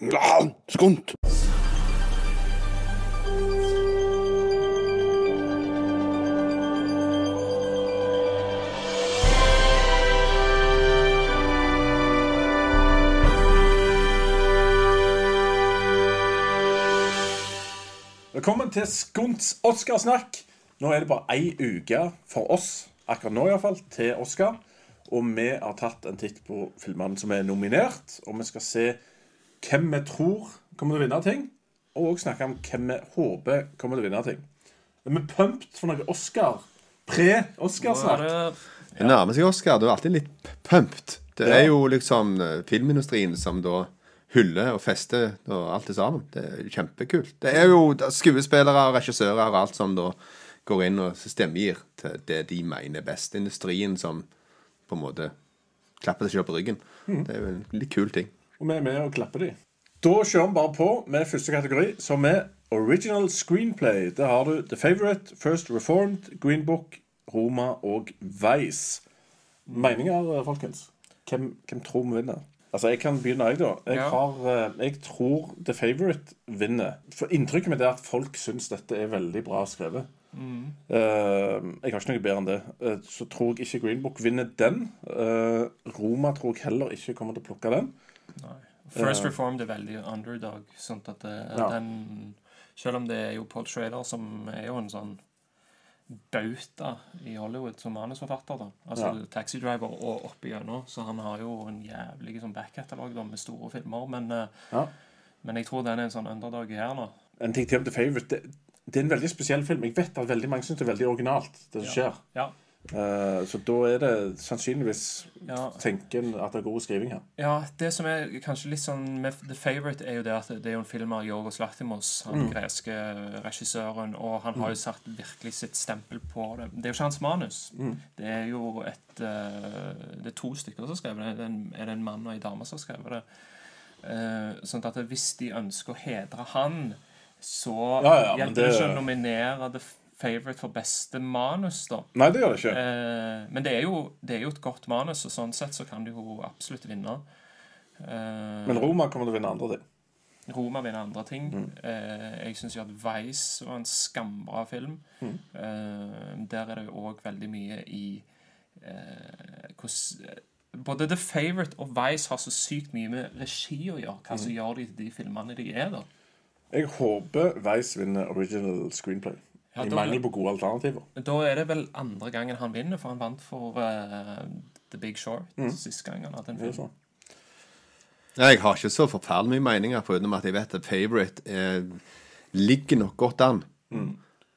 Ja, skunt. Velkommen til Skunts Oscarsnakk. Nå er det bare ei uke for oss, akkurat nå iallfall, til Oscar. Og vi har tatt en titt på filmene som er nominert. Og vi skal se hvem vi tror kommer til å vinne ting. Og snakke om hvem vi håper kommer til å vinne ting. Er vi pumped for noe Oscar? Pre-Oscar-snakk. Det nærmer seg Oscar. Du er alltid litt pumped. Det Ja. er jo liksom eh, filmindustrien som da hyller og fester og alt det sammen. Det er kjempekult. Det er jo skuespillere og regissører og alt som da går inn og stemmegir til det de mener er best. Industrien som på en måte klapper seg selv på ryggen. Det er jo en litt kul ting. Og vi er med og klapper de. Da kjører vi bare på med første kategori, som er Original Screenplay. Der har du The Favourite, First Reformed, Green Book, Roma og Vice. Meninger, eh, folkens? Hvem, hvem tror vi vinner? Altså, Jeg kan begynne, jeg, da. Jeg, har, eh, jeg tror The Favourite vinner. For Inntrykket mitt er at folk syns dette er veldig bra skrevet. Eh, jeg har ikke noe bedre enn det. Uh, så tror jeg ikke Green Book vinner den. Uh, Roma tror jeg heller ikke kommer til å plukke den. First Reformed er veldig underdog. Sånn at det, Ja. den, selv om det er jo Paul Schrader som er jo en sånn bauta i Hollywood som manusforfatter. da Altså Ja. Taxi Driver og opp igjennom. Så han har jo en jævlig sånn backkatalog med store filmer. Men, eh, Ja. men jeg tror den er en sånn underdog her nå. En ting til om The Favourite. Det, det er en veldig spesiell film. Jeg vet at veldig mange syns det er veldig originalt, det som skjer. Eh, så da er det sannsynligvis Ja. tenken at det er god skriving her. Ja, det som er kanskje litt sånn med The Favourite, er jo det at det er jo en film av Jorgos Latimos, han Mm. greske regissøren, og han har jo satt virkelig sitt stempel på det. Det er jo ikke hans manus. Mm. Det er jo et eh, Det er to stykker som har skrevet det. Er det en mann og en dame som har skrevet det. Eh, sånn at hvis de ønsker å hedre han, så Ja, ja, men hjelper det- ikke å nominere The Favourite for beste manus, da. Nei, det gjør det ikke. Eh, men det er, jo, det er jo et godt manus, og sånn sett så kan du jo absolutt vinne. Eh, Men Roma kommer til å vinne andre ting. Roma vinner andre ting. Mm. Eh, jeg syns jo at Vice var en skambra film. Mm. Eh, der er det jo òg veldig mye i eh, hvordan Både The Favourite og Vice har så sykt mye med regi å gjøre. Hva Mm. som gjør de til de filmene de er, da. Jeg håper Vice vinner original screenplay. Ja, I mangel på gode alternativer. Da er det vel andre gangen han vinner, for han vant for uh, The Big Short Mm. sist gang han hadde en film. sånn. Jeg har ikke så forferdelig mye meninger på utenom at jeg vet at Favorite eh, ligger nok godt an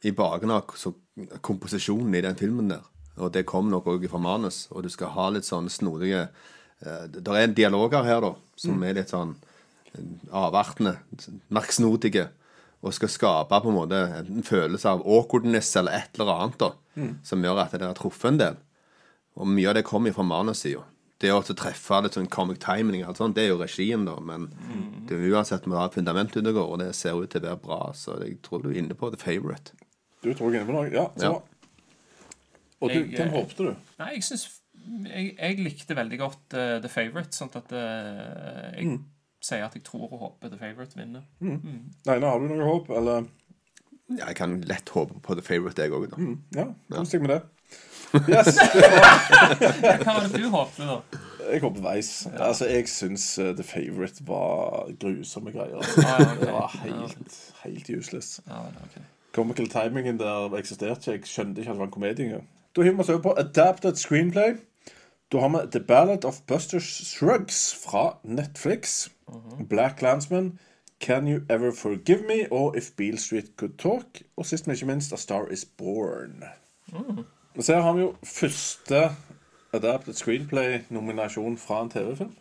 i bakgrunnen av så- komposisjonen i den filmen der. Og det kom nok òg fra manus, og du skal ha litt sånn snodige eh, Det er en dialoger her, da, som er litt sånn avartende, avvertende, merksnodige, og skal skape på en måte en følelse av awkwardness eller et eller annet, da, som gjør at det har truffet en del. Og mye av det kommer fra manussida. Det å treffe litt sånn comic timing, alt sånt, det er jo regien, da. Men det er uansett du ha et fundament ute og går, og det ser ut til å være bra. Så jeg tror du er inne på the favourite. Du tror jeg er inne på noe? Ja, så Ja. Og du, Jeg, hvem eh, håpte du? Nei, jeg syns jeg, jeg likte veldig godt uh, The Favourite, sånn at uh, jeg Mm. Sier at jeg tror og håper The Favourite vinner. Nei, nå har du noe håp, eller Ja, jeg kan lett håpe på the favourite, jeg òg, da. Ja, kom deg med det. Yes, Hva var det du håpte, da? jeg håper Weiss. Altså, jeg syns uh, The Favourite var grusomme greier. Ah, ja, okay. Det var helt, helt useless. Ja, okay. Comical timingen der eksisterte ikke. Jeg skjønte ikke at det var en komedie. Da hiver vi oss over på Adapted Screenplay. Da har vi The Ballad of Buster Shrugs fra Netflix. Black Landsman. Can You Ever Forgive Me? Og If Beale Street Could Talk. Og sist, men ikke minst, A Star Is Born. Så her har vi jo første Adapted Screenplay-nominasjon fra en TV-film.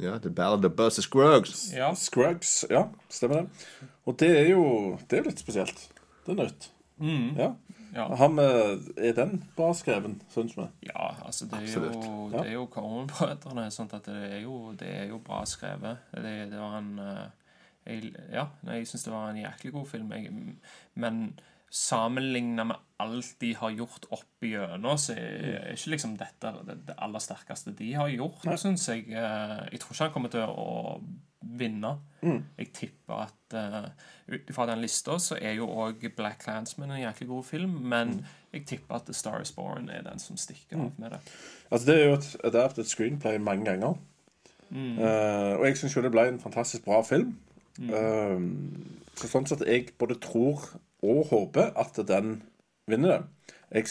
Ja, The Ballad of Buster Scruggs. Ja. Scruggs. Ja, stemmer det. Og det er jo det er litt spesielt. Det er nytt. Ja. Ja. Han er den bra skreven, syns vi? ja, altså det er Absolutt. jo, det er jo Coen-brødrene, sånn at det er jo, det er jo bra skrevet. Det, det var en eh, jeg, Ja, jeg syns det var en jæklig god film. Jeg, men Sammenligna med alt de har gjort opp igjennom, så er ikke liksom dette det, det aller sterkeste de har gjort, syns jeg. Eh, Jeg tror ikke han kommer til å vinne. Jeg tipper at uh, ut fra den lista så er jo òg Black Landsman en jæklig god film, men jeg tipper at The Star Is Born er den som stikker av med det. Altså, det er jo et adapted screenplay mange ganger. Eh, og jeg syns jo det ble en fantastisk bra film. Uh, så sånn sett jeg både tror og håper at den vinner det. Jeg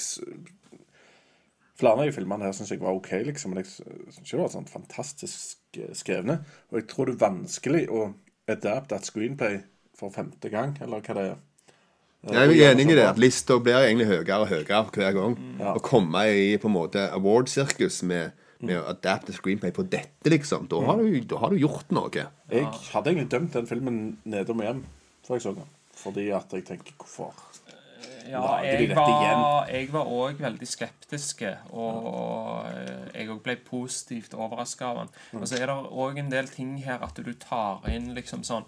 Flere av de filmene her syns jeg var OK, liksom, men jeg syns ikke det var sånn fantastisk eh, skrevne. Og jeg tror det er vanskelig å adapte et screenplay for femte gang, eller hva det er. Jeg er enig i det. at Lista blir egentlig høyere og høyere hver gang. Ja. Å komme i på en måte award-sirkus med, med å adapte screenplay på dette, liksom. Da har du, da har du gjort noe. Jeg hadde egentlig dømt den filmen nedom hjem før jeg så den. Fordi at jeg tenker hvorfor Ja, Lager de jeg var, igjen? jeg var òg veldig skeptisk, og og jeg òg ble positivt overraska av den. Mm. Og så er det òg en del ting her at du tar inn liksom sånn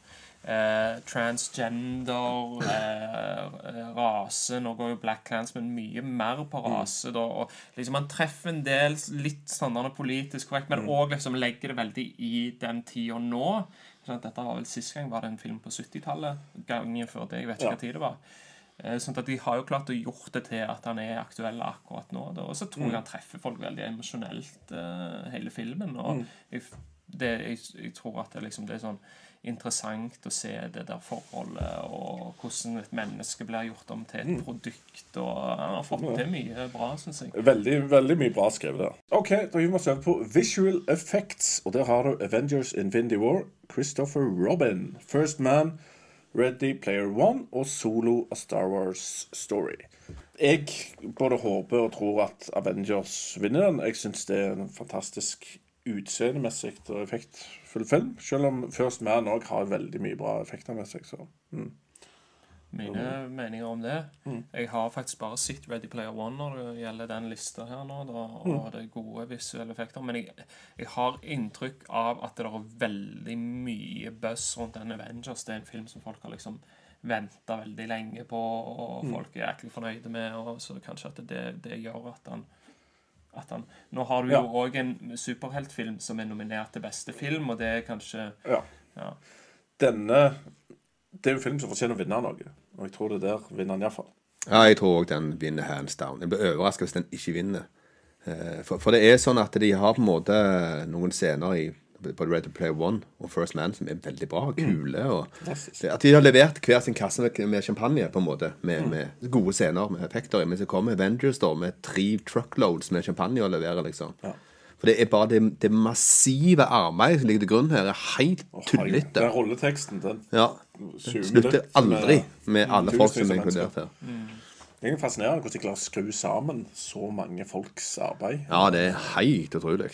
eh, transgender, eh, eh, rase Nå går jo Black Clansman mye mer på Mm. da. Og liksom man treffer en del litt sånn politisk korrekt, men Mm. liksom legger det veldig i den tida nå. Sånn dette var vel Sist gang var det en film på 70-tallet. Gangen før det. Jeg vet ikke Ja. hva tid det var. Eh, Sånn at De har jo klart å gjort det til at han er aktuell akkurat nå. Og så tror jeg han treffer folk veldig emosjonelt, eh, hele filmen. Og jeg, det, jeg, jeg tror at det, liksom, det er sånn interessant å se det der forholdet, og hvordan et menneske blir gjort om til et produkt. Og han har fått til mye bra, syns jeg. Veldig veldig mye bra skrevet der. OK, da gir vi oss over på visual effects. Og der har du Avengers Infinity War, Christopher Robin, First Man, Ready Player One og Solo A Star Wars Story. Jeg både håper og tror at Avengers vinner den. Jeg syns det er en fantastisk utseendemessig og effektfull film. Selv om First Man òg har veldig mye bra effekter med seg. Så. Mine meninger om det. Jeg har faktisk bare sett Ready Player One når det gjelder den lista her nå, da, og det er gode visuelle effekter. Men jeg, jeg har inntrykk av at det er veldig mye buzz rundt den Avengers. Det er en film som folk har liksom venta veldig lenge på, og folk er jæklig fornøyde med. Og så kanskje at det, det gjør at han at han, Nå har du jo Ja. òg en superheltfilm som er nominert til beste film, og det er kanskje Ja. ja. Denne Det er jo en film som fortjener å vinne noe. Og jeg tror det der vinner den iallfall. Ja, jeg tror òg den vinner hands down. Jeg blir overraska hvis den ikke vinner. Eh, For, for det er sånn at de har på en måte noen scener i både Red Player One og First Man som er veldig bra, kule. og. At de har levert hver sin kasse med, med champagne, på en måte, med, med gode scener med effekter. Men så kommer Avengers da med tre truckloads med champagne å levere, liksom. Ja. For det er bare det, det massive arbeidet som ligger til grunn her, er helt tullete. Den rolleteksten den Ja. Slutter aldri med- alle folk som er inkludert her. Det er fascinerende hvordan de klarer å skru sammen så mange folks arbeid. Ja, det er helt utrolig.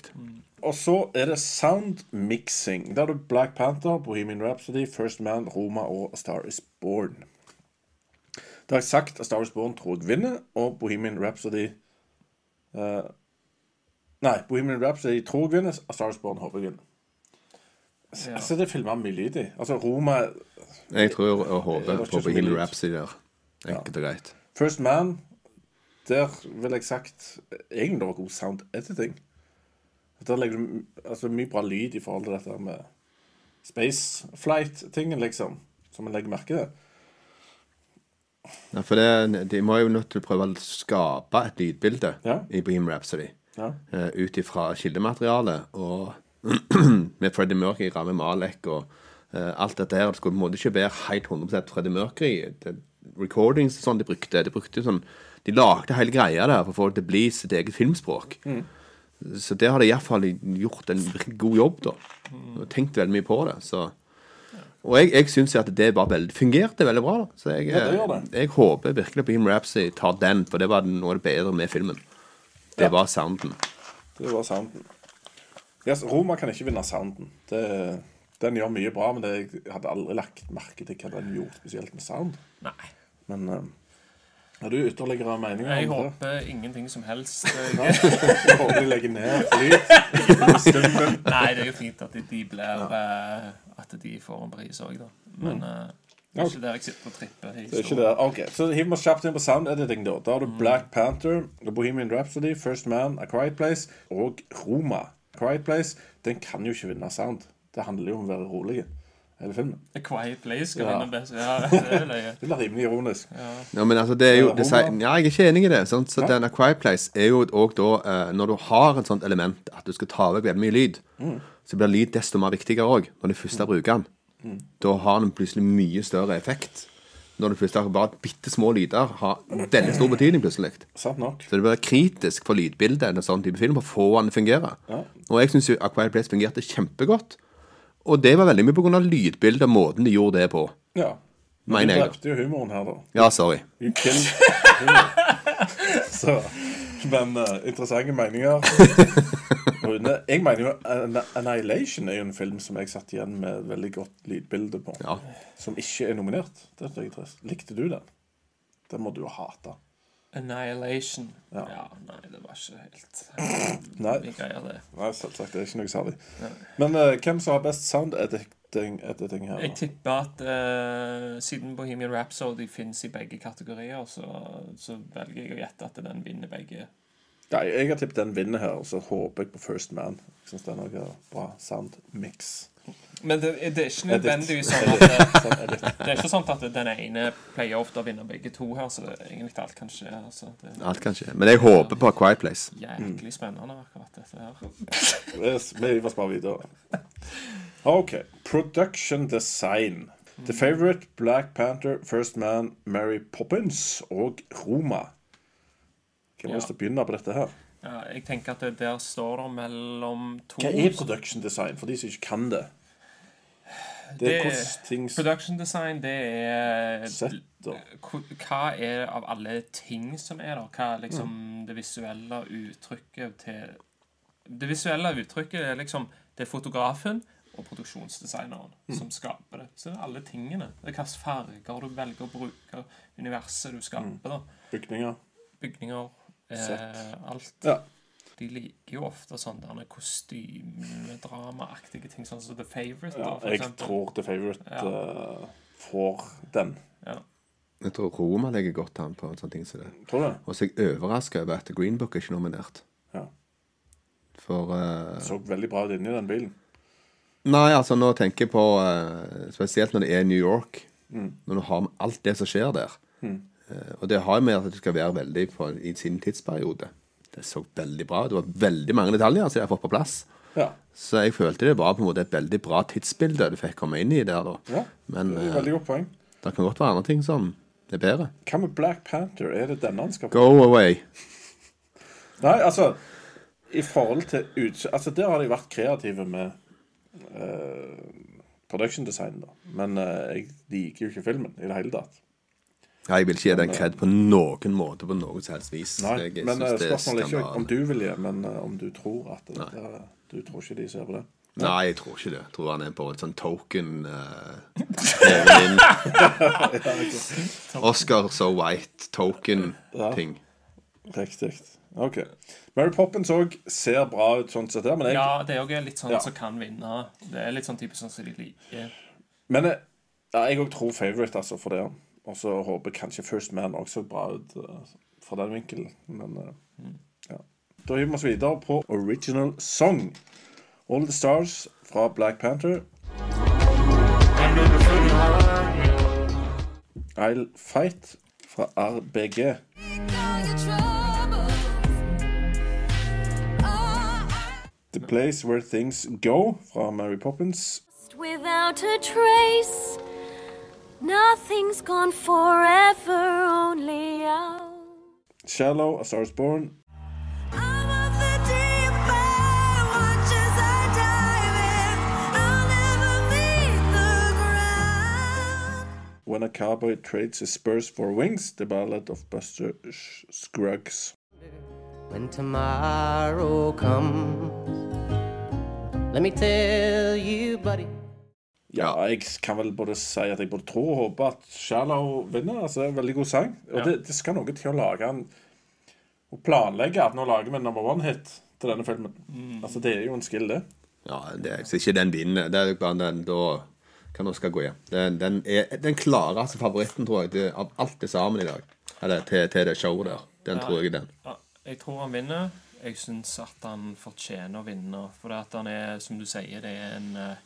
Og så er det sound mixing. Der er det Black Panther, Bohemian Rhapsody, First Man, Roma og A Star Is Born. Det har jeg sagt A Star Is Born tror jeg vinner, og Bohemian Rhapsody eh, Nei, Bohemian Rhapsody tror jeg vinner, og Star Is Born håper jeg vinner. Ja. Altså, det er filmer mye lyd i. Altså, Roma Jeg tror og håper på Bohemian Rhapsody der. Enkelt og greit. First Man, der vil jeg sagt egentlig det var god sound editing. Der legger du altså, mye bra lyd i forhold til dette med space flight-tingen, liksom. Som en legger merke til. Ja, for det, de må jo nødt til å prøve å skape et lydbilde Ja. i Bohemian Rhapsody. Ja. eh, ut ifra kildematerialet. Og med Freddie Mercury, Rami Malek og uh, alt dette her. Det skulle på en måte ikke være helt 100 Freddie Mercury. Det, recordings sånn de brukte. De brukte sånn De lagde hele greia der for å få det til å bli sitt eget filmspråk. Så der har de iallfall gjort en god jobb, da. Og tenkt veldig mye på det. Så og jeg, jeg syns at det bare veldig, fungerte veldig bra. da Så jeg, Ja, det det. jeg håper virkelig Beam Rapsy tar den, for det var noe av det bedre med filmen. Det Ja. var sounden. Det var sounden. Yes, Roma kan ikke vinne sounden. Det, den gjør mye bra, men det, jeg hadde aldri lagt merke til hva den gjorde spesielt med sound. Nei. Men um, har du ytterligere meninger Jeg om det? håper ingenting som helst. Ja. Jeg, Jeg håper de legger ned lyd. Nei, det er jo fint at de, de blir uh, At de får en pris òg, da. Men eh, Det er ikke der jeg sitter og tripper. Det er ikke det. Ok, Så vi oss kjapt inn på sound editing. Da Da har du Black Panther, The Bohemian Rhapsody, First Man, A Quiet Place og Roma. A Quiet Place den kan jo ikke vinne sound. Det handler jo om å være rolig. Hele filmen. A Quiet Place skal Ja. vinne best. Ja, det er. Det blir rimelig ironisk. Ja, men altså, det er jo det sier, Ja, jeg er ikke enig i det. Sant? Så Ja. den A Quiet Place er jo òg da eh, Når du har et sånt element at du skal ta vekk veldig mye lyd, Mm. så blir lyd desto mer viktigere òg når du først bruker den. Mm. Da har den plutselig mye større effekt. Når du plutselig har bare bitte små lyder, har veldig stor betydning plutselig. Sant nok. Så det blir kritisk for lydbildet en sånn type film, for å få den til å fungere. Ja. Og jeg syns A Quiet Place fungerte kjempegodt. Og det var veldig mye pga. lydbildet og måten de gjorde det på. Ja. Men du drepte jo humoren her, da. Ja, sorry. You killed humor. Så Men uh, interessante meninger. Rune, jeg mener jo Annihilation er jo en film som jeg satt igjen med et veldig godt lydbilde på. Ja. Som ikke er nominert. Det er trist. Likte du den? Den må du jo hate. Annihilation. Ja. Ja. nei, det var ikke helt Nei, det. nei selvsagt. Det er ikke noe særlig. Men uh, hvem som har best sound editing, ting her? Jeg tipper at uh, siden Bohemian Rhapsody fins i begge kategorier, så, så velger jeg å gjette at den vinner begge. Ja, jeg har tippet den vinner her, og så håper jeg på First Man. Jeg syns den er bra sound mix. Men det, det er ikke nødvendigvis sånn at det, Sånn det er ikke sånn at den ene pleier ofte å vinne begge to her, så egentlig alt kan skje. Altså, det Alt kan skje. Men jeg håper på A Quiet Place. jæklig spennende, akkurat dette her. Vi bare videre. OK. Production design. The Favourite, Black Panther, First Man, Mary Poppins og Roma. Hvem har Ja. lyst til å begynne på dette her? Ja, jeg tenker at det der står det mellom to Hva er production design, for de som ikke kan det? Det Det- ting Production design, det er sett Hva er av alle ting som er der? Hva er liksom det visuelle uttrykket til Det visuelle uttrykket er liksom Det er fotografen og produksjonsdesigneren som skaper det. Så det er alle tingene. Det er hvilke farger du velger å bruke, universet du skaper. da bygninger. Bygninger, eh, alt. Ja. De liker jo ofte sånne kostymedramaaktige ting, sånn som The Favourite. ja jeg eksempel. tror The Favourite Ja. uh, får den. Ja. Jeg tror Roma legger godt an på sånne ting som det. Tror du? Og så er jeg overraska over at Green Book er ikke nominert. Ja. For eh, Så veldig bra ut inni den bilen. Nei, altså nå tenker jeg på eh, Spesielt når det er New York. Mm. Når du har med alt det som skjer der. Eh, og det har med at det skal være veldig på, i sin tidsperiode. Det så veldig bra. Det var veldig mange detaljer som jeg har fått på plass. Ja. Så jeg følte det var på en måte et veldig bra tidsbilde du fikk komme inn i der. da ja. Men Det er eh, veldig godt poeng. det kan godt være andre ting som er bedre. Hva med Black Panther? Er det denne han skal på? Go away. Nei, altså I forhold til ut... Altså, der har de vært kreative med eh, production design, da. Men uh, jeg liker jo ikke filmen i det hele tatt. Ja, jeg vil ikke gi den kred på noen måte på noe som helst vis. Nei, jeg men eh, spørsmålet er ikke om du vil gi, men eh, om du tror at det, det, Du tror ikke de ser på det? Nei, jeg tror ikke det. Jeg tror han er på et sånn token uh, Oscar so white token-ting. Riktig. OK. Mary Poppins òg ser bra ut sånn sett her, men jeg, Ja, det er jo litt sånn Ja. som kan vinne. Det er litt sånn typisk sånn som de liker. men jeg, ja, jeg òg tror favorite, altså, for det. Og så håper jeg kanskje First Man også så bra ut eh, fra den vinkelen. Men eh, ja. Da hiver vi oss videre på original song. All the Stars fra Black Panther. I'll Fight fra RBG. The Place Where Things Go fra Mary Poppins. Without a trace, nothing's gone forever, only out. Shallow, A Star is Born. I'm of the deep end, watch as I dive in. I'll never meet the ground. When a Cowboy Trades His Spurs for Wings. The Ballad of Buster Sh- Scruggs. When tomorrow comes, let me tell you, buddy. Ja, jeg kan vel både si at jeg både tror og håper at Shallow vinner. Altså, det er en veldig god sang. Og Ja. det, det skal noe til å lage en Å planlegge at nå lager vi en number one-hit til denne filmen. Altså, det er jo en skill, det. Ja, det er ikke den vinner. Det er jo bare den da kan Oskar gå hjem. Den, den er den klareste favoritten, tror jeg, det, av alt det sammen i dag. Eller til, til det showet der. Den tror jeg er den. Ja, jeg tror han vinner. Jeg syns at han fortjener å vinne. For det at han er, som du sier, det er en eh,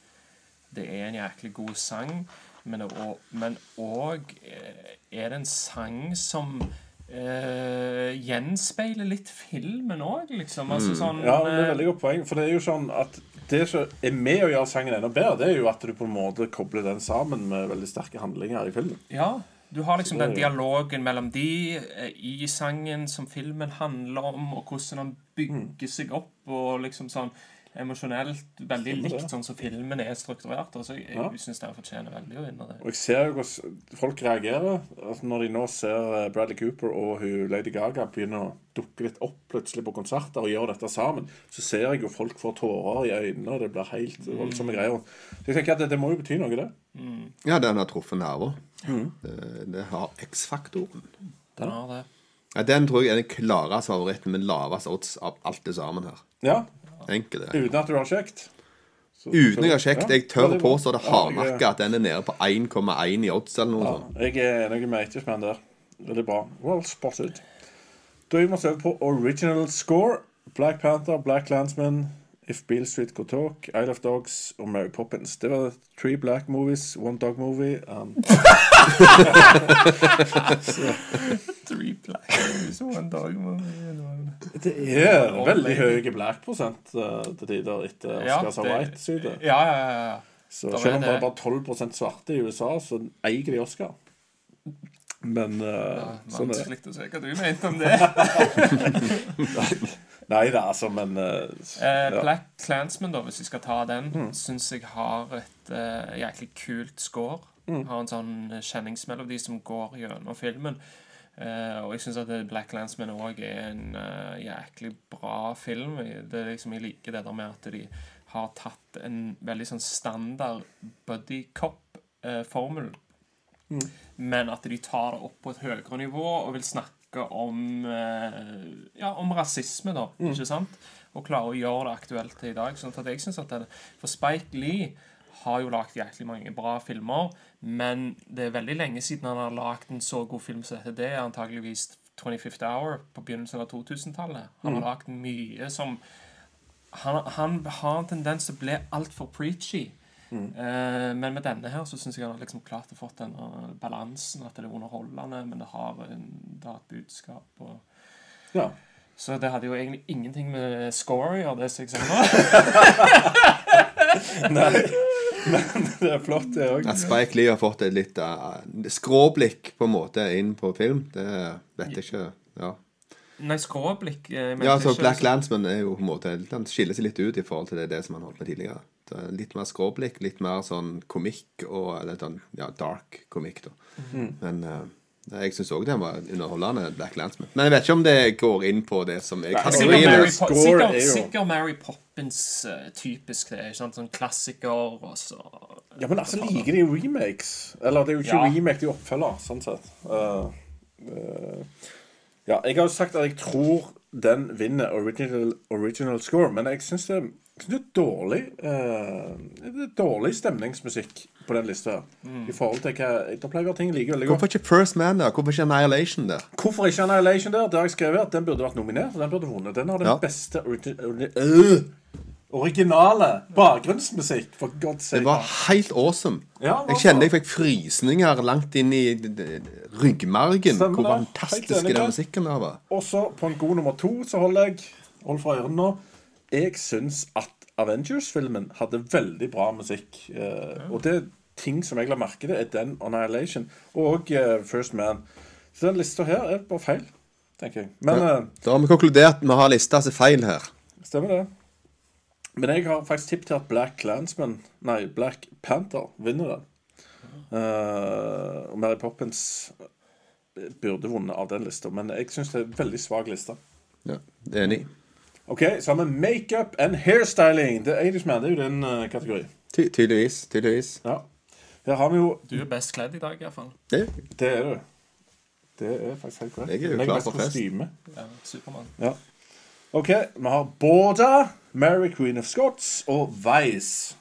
Det er en jæklig god sang. Men òg eh, er det en sang som eh, gjenspeiler litt filmen òg, liksom. Altså sånn Ja, det er eh, veldig godt poeng. For det er jo sånn at det som er med å gjøre sangen enda bedre, det er jo at du på en måte kobler den sammen med veldig sterke handlinger i filmen. Ja. Du har liksom den dialogen mellom de i sangen som filmen handler om, og hvordan han bygger seg opp, og liksom sånn emosjonelt veldig Stemmer likt sånn som filmen er strukturert. Altså, jeg Ja. syns den fortjener veldig å vinne det. Og jeg ser jo hvordan folk reagerer altså når de nå ser eh, Bradley Cooper og hun Lady Gaga begynne å dukke litt opp plutselig på konserter og gjøre dette sammen. Så ser jeg jo folk får tårer i øynene, og det blir helt voldsomme greier. Så jeg tenker at det, det må jo bety noe, det. Ja, den har truffet nerver. Det, det har X-faktoren. Den har det. Ja, den tror jeg er den klareste favoritten men lavest odds av alt det sammen her. Ja, Enkel det. Uten at du har sjekket? Uten Uten jeg har sjekket, ja, jeg tør ja, påstå det Ja, hardnakka at den er nede på 1,1 i odds eller noe Ja, sånt. jeg er enig med Eitismann der. Veldig bra. Well spotted. Da gir vi oss over på original score. Black Panther, Black Landsman, If Beale Street Could Talk, Isle of Dogs og Mary Poppins. Det var three black movies, one dog movie. Um, Three black movies, one dog movie. det er veldig høy black-prosent uh, til tider etter Ja, Oscar det- so White-side. Ja, ja, ja, ja. Så selv om det er bare 12 svarte i USA, så eier de Oscar. Men uh, sånn det. Vanskelig å se hva du mente om det. Nei da, altså, men uh, Eh, ja. Black Clansman, da, hvis vi skal ta den, syns jeg har et uh, jæklig kult score. Har en sånn kjenningsmelodi som går gjennom filmen. Uh, og jeg syns at Black Landsman òg er en uh, jæklig bra film. Det er liksom, Jeg liker det der med at de har tatt en veldig sånn standard buddy cop-formel. Men at de tar det opp på et høyere nivå og vil snakke om eh, Ja, om rasisme, da. Ikke sant? Og klarer å gjøre det aktuelt til i dag. Sånn at jeg synes at det, For Spike Lee har jo lagd jæklig mange bra filmer, men det er veldig lenge siden han har lagd en så god film som dette. Det antageligvis 25th Hour på begynnelsen av 2000-tallet. Han har lagd mye som han, han har en tendens til å bli altfor preachy. Eh, men med denne her så syns jeg han har liksom klart å få den eh, balansen. At det er underholdende, men det har, en, det har et budskap. Og, ja. så det hadde jo egentlig ingenting med score å gjøre, det som jeg sa nå. Nei, men det er flott, det òg. At Spike Lee har fått et litt uh, skråblikk på en måte inn på film, det vet jeg ikke. Ja, Nei, skråblikk eh, ja så ikke. Black Landsman er jo på en måte Han skiller seg litt ut i forhold til det, det som han holdt med tidligere. Er litt mer skråblikk, litt mer sånn komikk og Eller sånn ja, dark komikk, da. Men uh, jeg syns òg den var underholdende, Black Landsman. Men jeg vet ikke om det går inn på det som er kategorien. Po- Score sikkert, er sikkert Mary Poppins uh, typisk det. Ikke sant? Sånn klassiker og så Ja, men altså, liker de remakes? Eller det er jo ikke Ja. remake, de oppfølger, sånn sett. Uh, uh, ja, jeg har jo sagt at jeg tror den vinner original, original score, men jeg syns det, det er dårlig uh, Det er dårlig stemningsmusikk på den lista her. I forhold til hva Da pleier ting liker veldig godt. Hvorfor ikke First Man, da? Hvorfor ikke Annihilation der? Hvorfor ikke Annihilation der? Det har jeg skrevet at Den burde vært nominert, den burde vunnet. Den har den Ja. beste øh, originale bakgrunnsmusikk, for god sake. Det var helt awesome. Ja, Jeg kjenner jeg fikk frysninger langt inn i ryggmargen. Stemmer Hvor fantastisk den musikken der var. Og så på en god nummer to så holder jeg Hold for ørene nå. Jeg syns at Avengers-filmen hadde veldig bra musikk. Eh, Og det er ting som jeg la merke til, er den Annihilation og eh, First Man. Så den lista her er bare feil, tenker jeg. Men eh, Da har vi konkludert med å ha lista som feil her. stemmer det. Men jeg har faktisk tipp til at Black Clansman Nei, Black Panther vinner den. Eh, og Mary Poppins burde vunnet av den lista, men jeg syns det er en veldig svak liste. Ja, Enig. Ok, så har vi makeup and hairstyling. Det er det er jo den uh, kategori. Ty tydeligvis. Tydeligvis. Ja. Her har vi jo Du er best kledd i dag, iallfall. Det, Det er du. Det er faktisk helt korrekt. Jeg er jo klar for fest. Ja, Supermann. Ja. OK, vi har Borda, Mary Queen of Scots og Vice.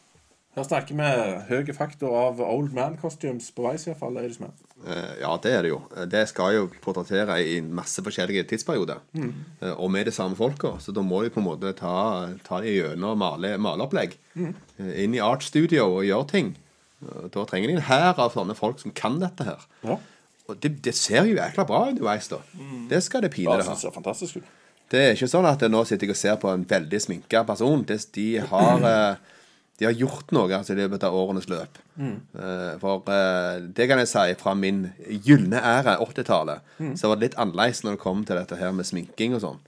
Her snakker vi høy faktor av old man costumes på Vice, iallfall. Eh, Ja, det er det jo. Det skal jo portrettere i masse forskjellige tidsperioder. Mm. Og med de samme folka. Så da må de på en måte ta, ta de gjennom male, maleopplegg. Mm. Inn i art studio og gjøre ting. Eh, Da trenger de en hær av sånne folk som kan dette her. Ja. Og det, det ser jo jækla bra ut underveis, da. Det skal det Ja, pinadø det ha. ser fantastisk ut. Det er ikke sånn at nå sitter jeg og ser på en veldig sminka person. Det, de, har, eh, de har gjort noe altså, i løpet av årenes løp. Eh, For eh, det kan jeg si fra min gylne ære, 80-tallet, så var det litt annerledes når det kom til dette her med sminking og sånn.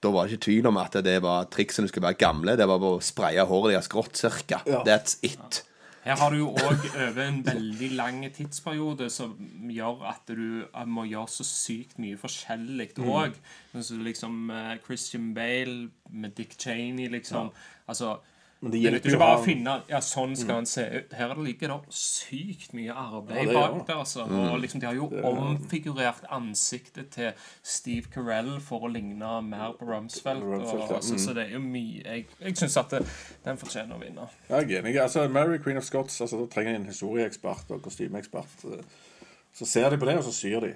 Da var det ikke tvil om at det var triksene skulle være gamle. Det var bare å spraye håret deres grått cirka. Ja. That's it. Her har du jo òg over en veldig lang tidsperiode som gjør at du eh, må gjøre så sykt mye forskjellig òg. Liksom eh, Christian Bale med Dick Cheney, liksom. Altså Men det hjelper ikke bare å finne Ja, sånn skal han se ut. Her ligger det sykt mye arbeid Ja, bak der. altså. Og liksom, De har jo omfigurert ansiktet til Steve Carell for å ligne mer på Rumsfeld. Rumsfeld, Og, ja. altså, Så det er jo mye Jeg, jeg syns at det, den fortjener å vinne. Jeg er enig. Altså, Mary Queen of Scots altså, Da trenger en historieekspert og kostymeekspert. Så ser de på det, og så syr de.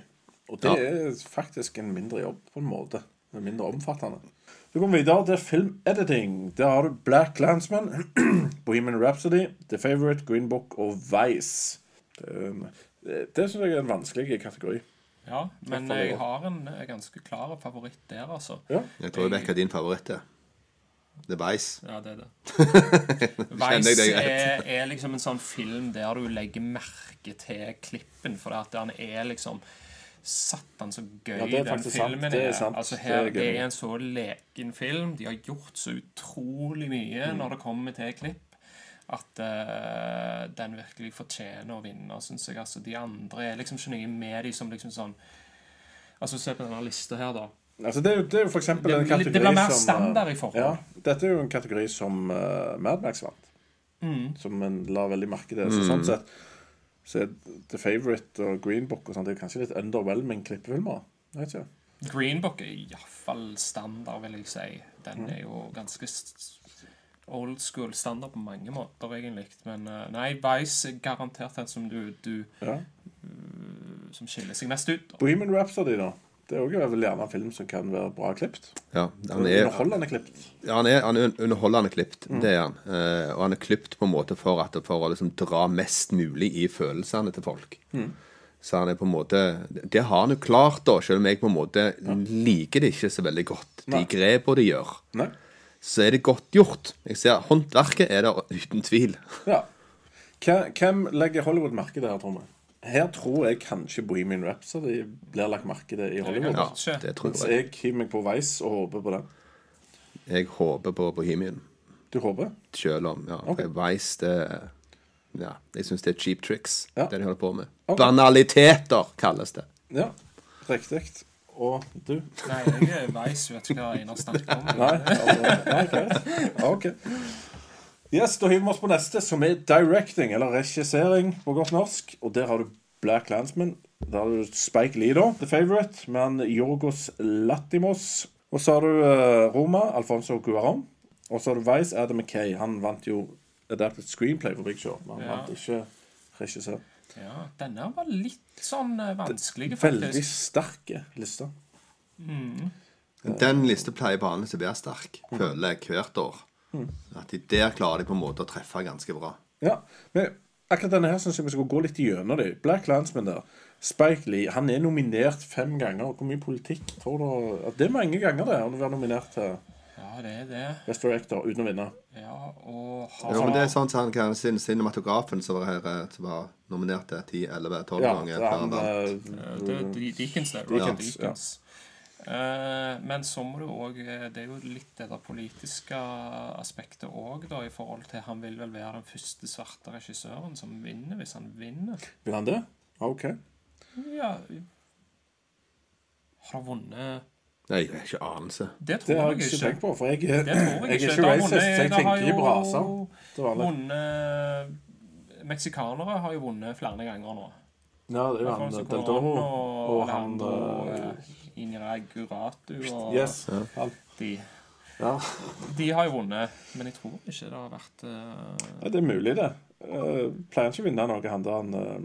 Og det Ja. er faktisk en mindre jobb, på en måte. Er mindre omfattende. Så går vi videre til filmediting. Der har du Black Landsman, Bohemian Rhapsody, The Favourite, Green Book og Vice. Det, er det, det syns jeg er en vanskelig kategori. Ja, men jeg har en eh, ganske klar favoritt der, altså. Ja. Jeg tror jeg vet hva din favoritt er. The Vice. Ja, det er det. Vice er, er liksom en sånn film der du legger merke til klippen, for at den er liksom Satt den så gøy, Ja, er den filmen sant. er er. sant. Altså Det her, er det gøy. er en så leken film. De har gjort så utrolig mye Mm. når det kommer til klipp, at uh, den virkelig fortjener å vinne, syns jeg. Altså, de andre er liksom ikke noe med de som liksom sånn Altså, se på denne lista her, da. Altså, det, er jo, det er jo for eksempel Det- en kategori det blir mer som, standard eh, i forhold. Ja, dette er jo en kategori som uh, Mad Max vant. Mm. Som en la veldig merke til. Så sånn sett så er The Favourite og Green Book og sånt, det er kanskje litt underwhelming klippefilmer. Jeg vet ikke. Green Book er iallfall standard, vil jeg si. Mm. Den er jo ganske old school standard på mange måter, egentlig. Men eh, nei, Vice er garantert den som du, du Ja. Som skiller seg mest ut. da. Bohemian Rhapsody, da. Det er også vel gjerne en film som kan være bra klippet. Ja, han er, Underholdende klippet. Ja, han er, han er underholdende klipt. Mm. Det er han. Eh, og han er klipt på en måte for, at, for å liksom dra mest mulig i følelsene til folk. Mm. Så han er på en måte Det har han jo klart, da, selv om jeg på en måte liker det ikke så veldig godt. De grepene de gjør. Nei? Så er det godt gjort. Jeg ser Håndverket er der uten tvil. Ja. Hvem- legger Hollywood merke til her, tror vi? Her tror jeg kanskje Bohemian Rhapsody blir lagt merke til i Hollywood. Ja, det tror jeg. Så jeg hiver meg på Vice og håper på den. Jeg håper på Bohemian. Du håper? Selv om ja, Okay. Vice det Ja, jeg syns det er cheap tricks, Ja. det de holder på med. Okay. Banaliteter, kalles det. Ja. Riktig. Og du? Nei, jeg er Vice, vet ikke hva Einar snakker om. Nei? Altså, nei greit. Ok. Yes, Da hiver vi oss på neste, som er directing, eller regissering på godt norsk. Og der har du Black Landsman. Der har du Spike Lee, da, The Favourite, med han Yorgos Latimos. Og så har du eh, Roma, Alfonso Guaram. Og så har du Vice, Adam McKay. Han vant jo Adapted Screenplay for Big Show, men han Ja. vant ikke regissør. Ja, denne var litt sånn vanskelig, faktisk. Veldig sterk sterke Mm. Den lista pleier vanligvis å være sterk, føler jeg, hvert år. At de der klarer de på en måte å treffe ganske bra. Ja, men akkurat denne her synes jeg vi skal gå litt gjennom de. Black Landsman der. Spike Lee, han er nominert fem ganger. Hvor mye politikk tror du at Det er mange ganger, det, å være nominert til Ja, det er det. Best Director uten å vinne. Ja, og har Jo, men det er sånn som han kan sin cinematografen som var her eh, som var nominert til 10, 11, 12 Ja, ganger. det er eh, Det er Dickens, det. Dickens, Robert Dickens. Eh, men så må du òg Det er jo litt det der politiske aspektet òg, da, i forhold til Han vil vel være den første svarte regissøren som vinner, hvis han vinner. Vil han det? OK. Ja Har han vunnet Nei, jeg har ikke anelse. Det tror Det har jeg jeg ikke tenkt på, for jeg, Det tror jeg jeg er ikke. ikke Det har racist, så jeg vunnet- det har tenker ikke braser. det. Vunnet Meksikanere har jo vunnet flere ganger nå. Ja, det er jo han Del Toro og og han Eh, eh, Inaraguratu og Yes. De. Ja. De har jo vunnet, men jeg tror ikke det har vært uh... Ja, det er mulig, det. Uh, pleier ikke å vinne noe, han der han eh,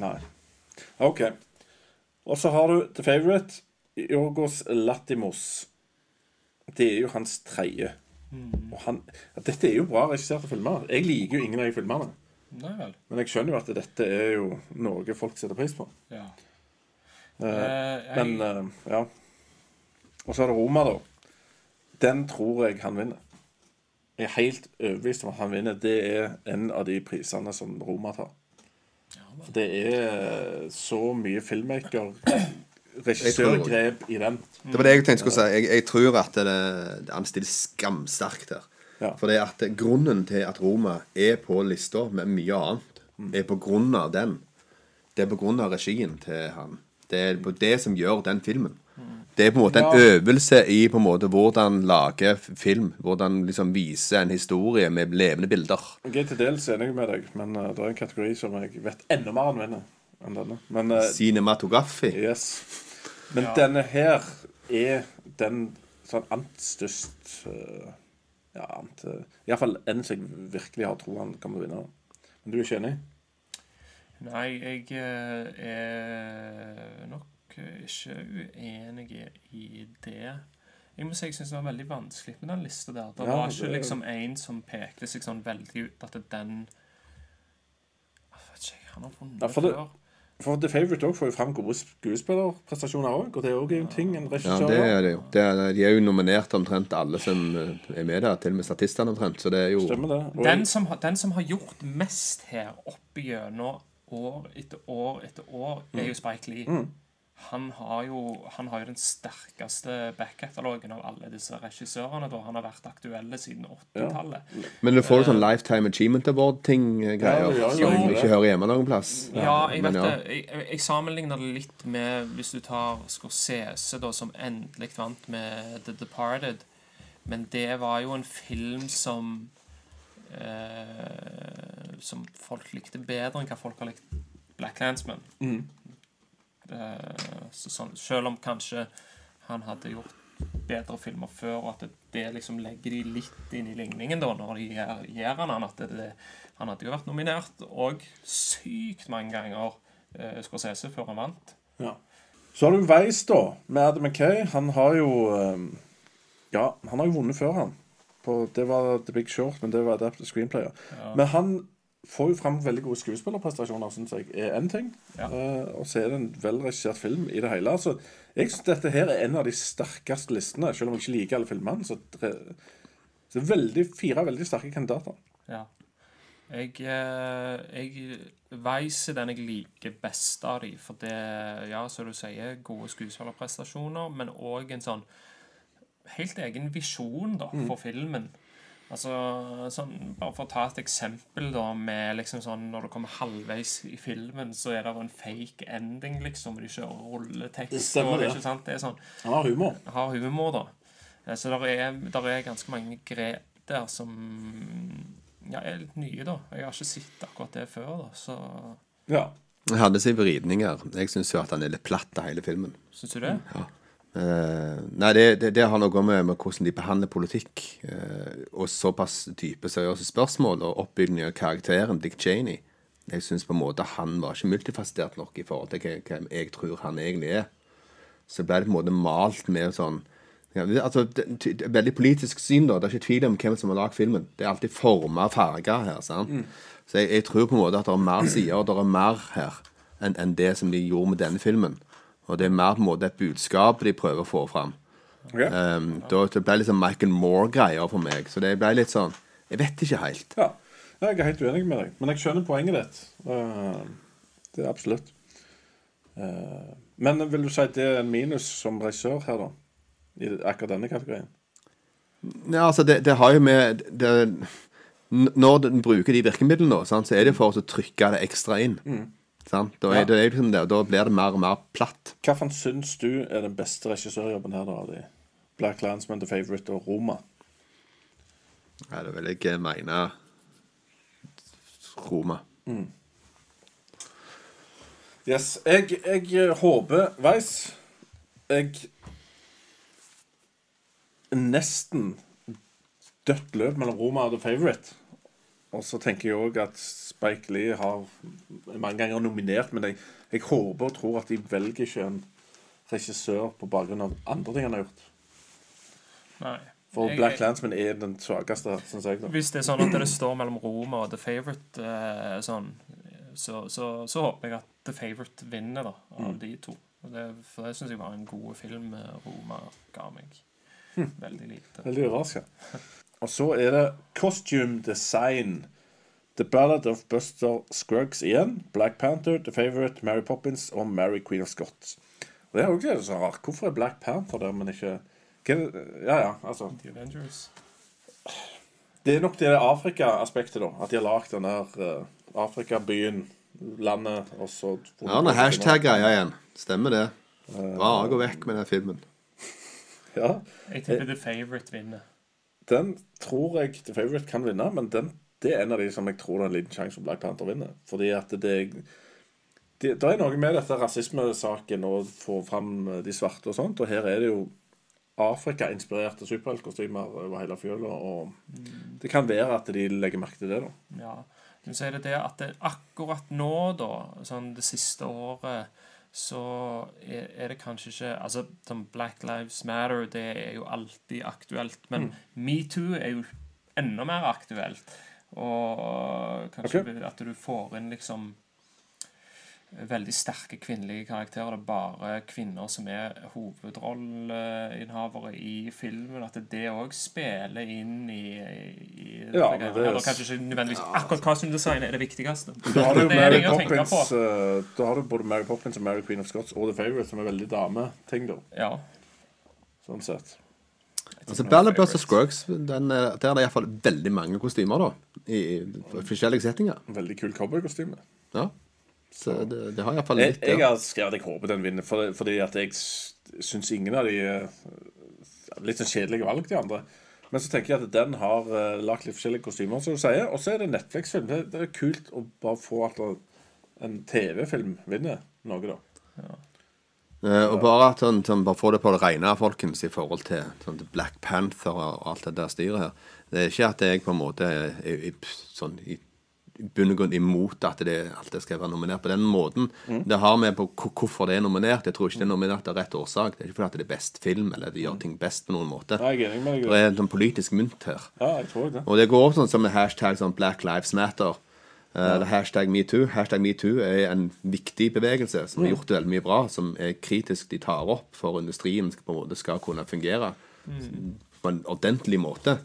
Nei. OK. Og så har du The Favourite. Jorgos Latimos. Det er jo hans tredje. Og han, ja, dette er jo bra regisserte filmer. Jeg liker jo ingen av de filmene. Nei vel. Men jeg skjønner jo at dette er jo noe folk setter pris på. Ja. Eh, Eh, jeg, men eh, ja. Og så er det Roma, da. Den tror jeg han vinner. Jeg er helt overbevist om at han vinner. Det er en av de prisene som Roma tar. For det er så mye filmmaker regissørgrep i den. Det var det jeg tenkte å si. Jeg, jeg tror at det, det han stiller skamsterkt her. Ja. For det at grunnen til at Roma er på lista med mye annet, er på grunn av den. Det er på grunn av regien til han. Det er det som gjør den filmen. Det er på en måte en Ja. øvelse i på en måte hvordan lage film. Hvordan liksom vise en historie med levende bilder. Jeg er til dels enig med deg, men uh, det er en kategori som jeg vet enda mer han vinner enn denne. Men uh, Cinematografi. yes. Men Ja. denne her er den sånn ant størst uh, Ja, ant uh, Iallfall en som jeg virkelig har tro han kommer til å vinne. Men du er ikke enig? Nei, jeg eh, er nok ikke uenig i det. Jeg må si jeg syns det var veldig vanskelig med den lista der. Det Ja, var ikke det- liksom en som pekte seg sånn veldig ut at den Jeg vet ikke, han har vunnet Ja, for det- før. For The Favourite får jo fram gode skuespillerprestasjoner òg, og det er òg en ting en Ja, det er det jo. Det er, de er jo nominert omtrent alle som eh, er med der, til og med statistene omtrent. Så det er jo Stemmer det. Og Den som, den som har gjort mest her opp igjennom år etter år etter år, er jo Spike Lee. Han, har jo, han har jo den sterkeste backkatalogen av alle disse regissørene. da Han har vært aktuelle siden 80-tallet. Men du får jo sånn Lifetime Achievement Award-ting-greier. Ja, ja, som ikke hører hjemme noen plass. Ja, jeg Men vet ja. det. Jeg, jeg- jeg sammenligner det litt med hvis du tar Scorsese, da, som endelig vant med The Departed. Men det var jo en film som eh, Som folk likte bedre enn hva folk har likt Black Landsman. Eh, så sånn, selv om kanskje han hadde gjort bedre filmer før, og at det, det liksom legger de litt inn i ligningen da, når de gjør, gjør han at det, det, Han hadde jo vært nominert og sykt mange ganger eh, Scorsese før han vant. Ja. Så har du Weiss, da, med Adam McKay. Han har jo eh, Ja, han har jo vunnet før, han. På, det var The Big Short, men det var Adapted Screenplayer. Men han får jo fram veldig gode skuespillerprestasjoner, syns jeg, er én ting. Ja. Uh, og så er det en velregissert film i det hele. Så jeg syns dette her er en av de sterkeste listene, selv om jeg ikke liker alle filmene. Så, det, så veldig, fire veldig sterke kandidater. Ja. Jeg, eh, jeg Weiss er den jeg liker best av de, for det, ja, som du sier, gode skuespillerprestasjoner, men òg en sånn helt egen visjon da, for filmen. Altså, sånn, Bare for å ta et eksempel da, med liksom sånn Når du kommer halvveis i filmen, så er det en fake ending, liksom. De kjører rulletekst. Det stemmer, og, ikke sant? Det er sånn Han har humor. har humor, da. Eh, Så der er, der er ganske mange grep der som ja, er litt nye, da. Jeg har ikke sett akkurat det før, da. Så Ja. Han hadde sine vridninger. Jeg syns jo at han er litt platt av hele filmen. syns du det? Eh, nei, det, det, det har noe med, med hvordan de behandler politikk uh, og såpass dype, seriøse spørsmål og oppbygging av karakteren Dick Cheney. Jeg syns på en måte han var ikke multifasitert nok i forhold til hva jeg tror han egentlig er. Så ble det på en måte malt med sånn ja, altså, det, det, Veldig politisk syn, da. Det er ikke tvil om hvem som har lagd filmen. Det er alltid forma farger her. sant? Så jeg, jeg tror på en måte at det er mer sider, og det er mer her enn enn det som de gjorde med denne filmen. Og det er mer på en måte et budskap de prøver å få fram. Ok. Um, da, det ble litt sånn Michael Moore-greier for meg. Så det ble litt sånn Jeg vet ikke helt. Ja, jeg er helt uenig med deg. Men jeg skjønner poenget ditt. Eh, det er absolutt. Eh, men vil du si at det er en minus som regissør her, da? I akkurat denne kategorien? Ja, altså, det, det har jo med det, Når den bruker de virkemidlene, sant, så er det for å trykke det ekstra inn. Sant? Da, Ja. er det, liksom det, da blir det mer og mer platt. Hvilken syns du er den beste regissørjobben her, da? av de? Black Landsman, The Favourite og Roma? Ja, det vil jeg mene Roma. Yes. Jeg, jeg eh, håper Weiss Jeg nesten dødt løp mellom Roma og The Favourite. Og så tenker jeg òg at Spike Lee har mange ganger nominert, men jeg, jeg håper og tror at de velger ikke en regissør på bakgrunn av andre ting han har gjort. Nei. For Jeg- Black Landsman er den svakeste, syns jeg. da. Hvis det er sånn at det står mellom Roma og The Favourite, eh, sånn, så, så, så håper jeg at The Favourite vinner, da, av de to. Det, for det syns jeg var en god film eh, Roma ga meg. Veldig lite. Veldig overraska. Og så er det Costume Design. The Ballad of Buster Scruggs igjen. Black Panther, The Favourite, Mary Poppins og Mary Queen of Scots. Og det er jo ikke så rart. Hvorfor er Black Panther der, men ikke? Ja, ja, altså. The Avengers. Det er nok det Afrika-aspektet, da. At de har lagd den der Afrika-byen, landet, og så Ja, noe hashtag-greia igjen. Stemmer det. Bare gå vekk med den filmen. Ja. Jeg tipper The Favourite vinner. Den tror jeg The Favourite kan vinne, men den, det er en av de som jeg tror det er en liten sjanse for Black Panther vinner. Fordi at det, det Det er noe med dette rasismesaken å få fram eh, de svarte og sånt, og her er det jo Afrika-inspirerte superheltkostymer over hele fjøla, og det kan være at de legger merke til det, da. Ja. Men så er det det at det, akkurat nå, da, sånn det siste året, så er, det kanskje ikke Altså, som Black Lives Matter, det er jo alltid aktuelt. Men metoo er jo enda mer aktuelt. Og kanskje okay. at du får inn liksom veldig sterke kvinnelige karakterer. Det er bare kvinner som er hovedrolleinnehavere i filmen. At det òg spiller inn i, i Ja, det er- Eller kanskje ikke nødvendigvis akkurat costume-design er det viktigste. Da har du Det Mary det Poppins, eh, da har du både Mary Poppins og Mary Queen of Scots og The Favourite, som er veldig dameting, da. Ja. Sånn sett. Altså, Ballad Buster Scruggs, den, er- der er det iallfall veldig mange kostymer, da. I, i forskjellige settinger. Veldig kul cowboykostyme. Ja. Så det, det har iallfall litt jeg jeg har skrevet jeg håper den vinner, for, fordi at jeg syns ingen av de er Litt sånn kjedelige valg, de andre. Men så tenker jeg at den har uh, lagt litt forskjellige kostymer, som du sier. Og så er det Netflix-film. Det, det er kult å bare få at en TV-film vinner noe, da. Eh, og bare at sånn, sånn, bare få det på det rene, folkens, i forhold til sånn, Black Panther og alt det der styret her. Det er ikke at jeg på en måte er, er, er sånn i bunn og grunn imot at det alltid skal være nominert på den måten. Det har med på hvorfor det er nominert. Jeg tror ikke det er nominert av rett årsak. Det er ikke fordi det er best film, eller de gjør ting best på noen måte. Nei, jeg deg. i Det det. er en sånn politisk mynt her. Ja, jeg tror det. Og det går opp sånn som med hashtag sånn Black Lives Matter. eh, Eller hashtag metoo. Hashtag metoo er en viktig bevegelse som har gjort det veldig mye bra, som er kritisk de tar opp for industrien på en måte skal kunne fungere på en ordentlig måte.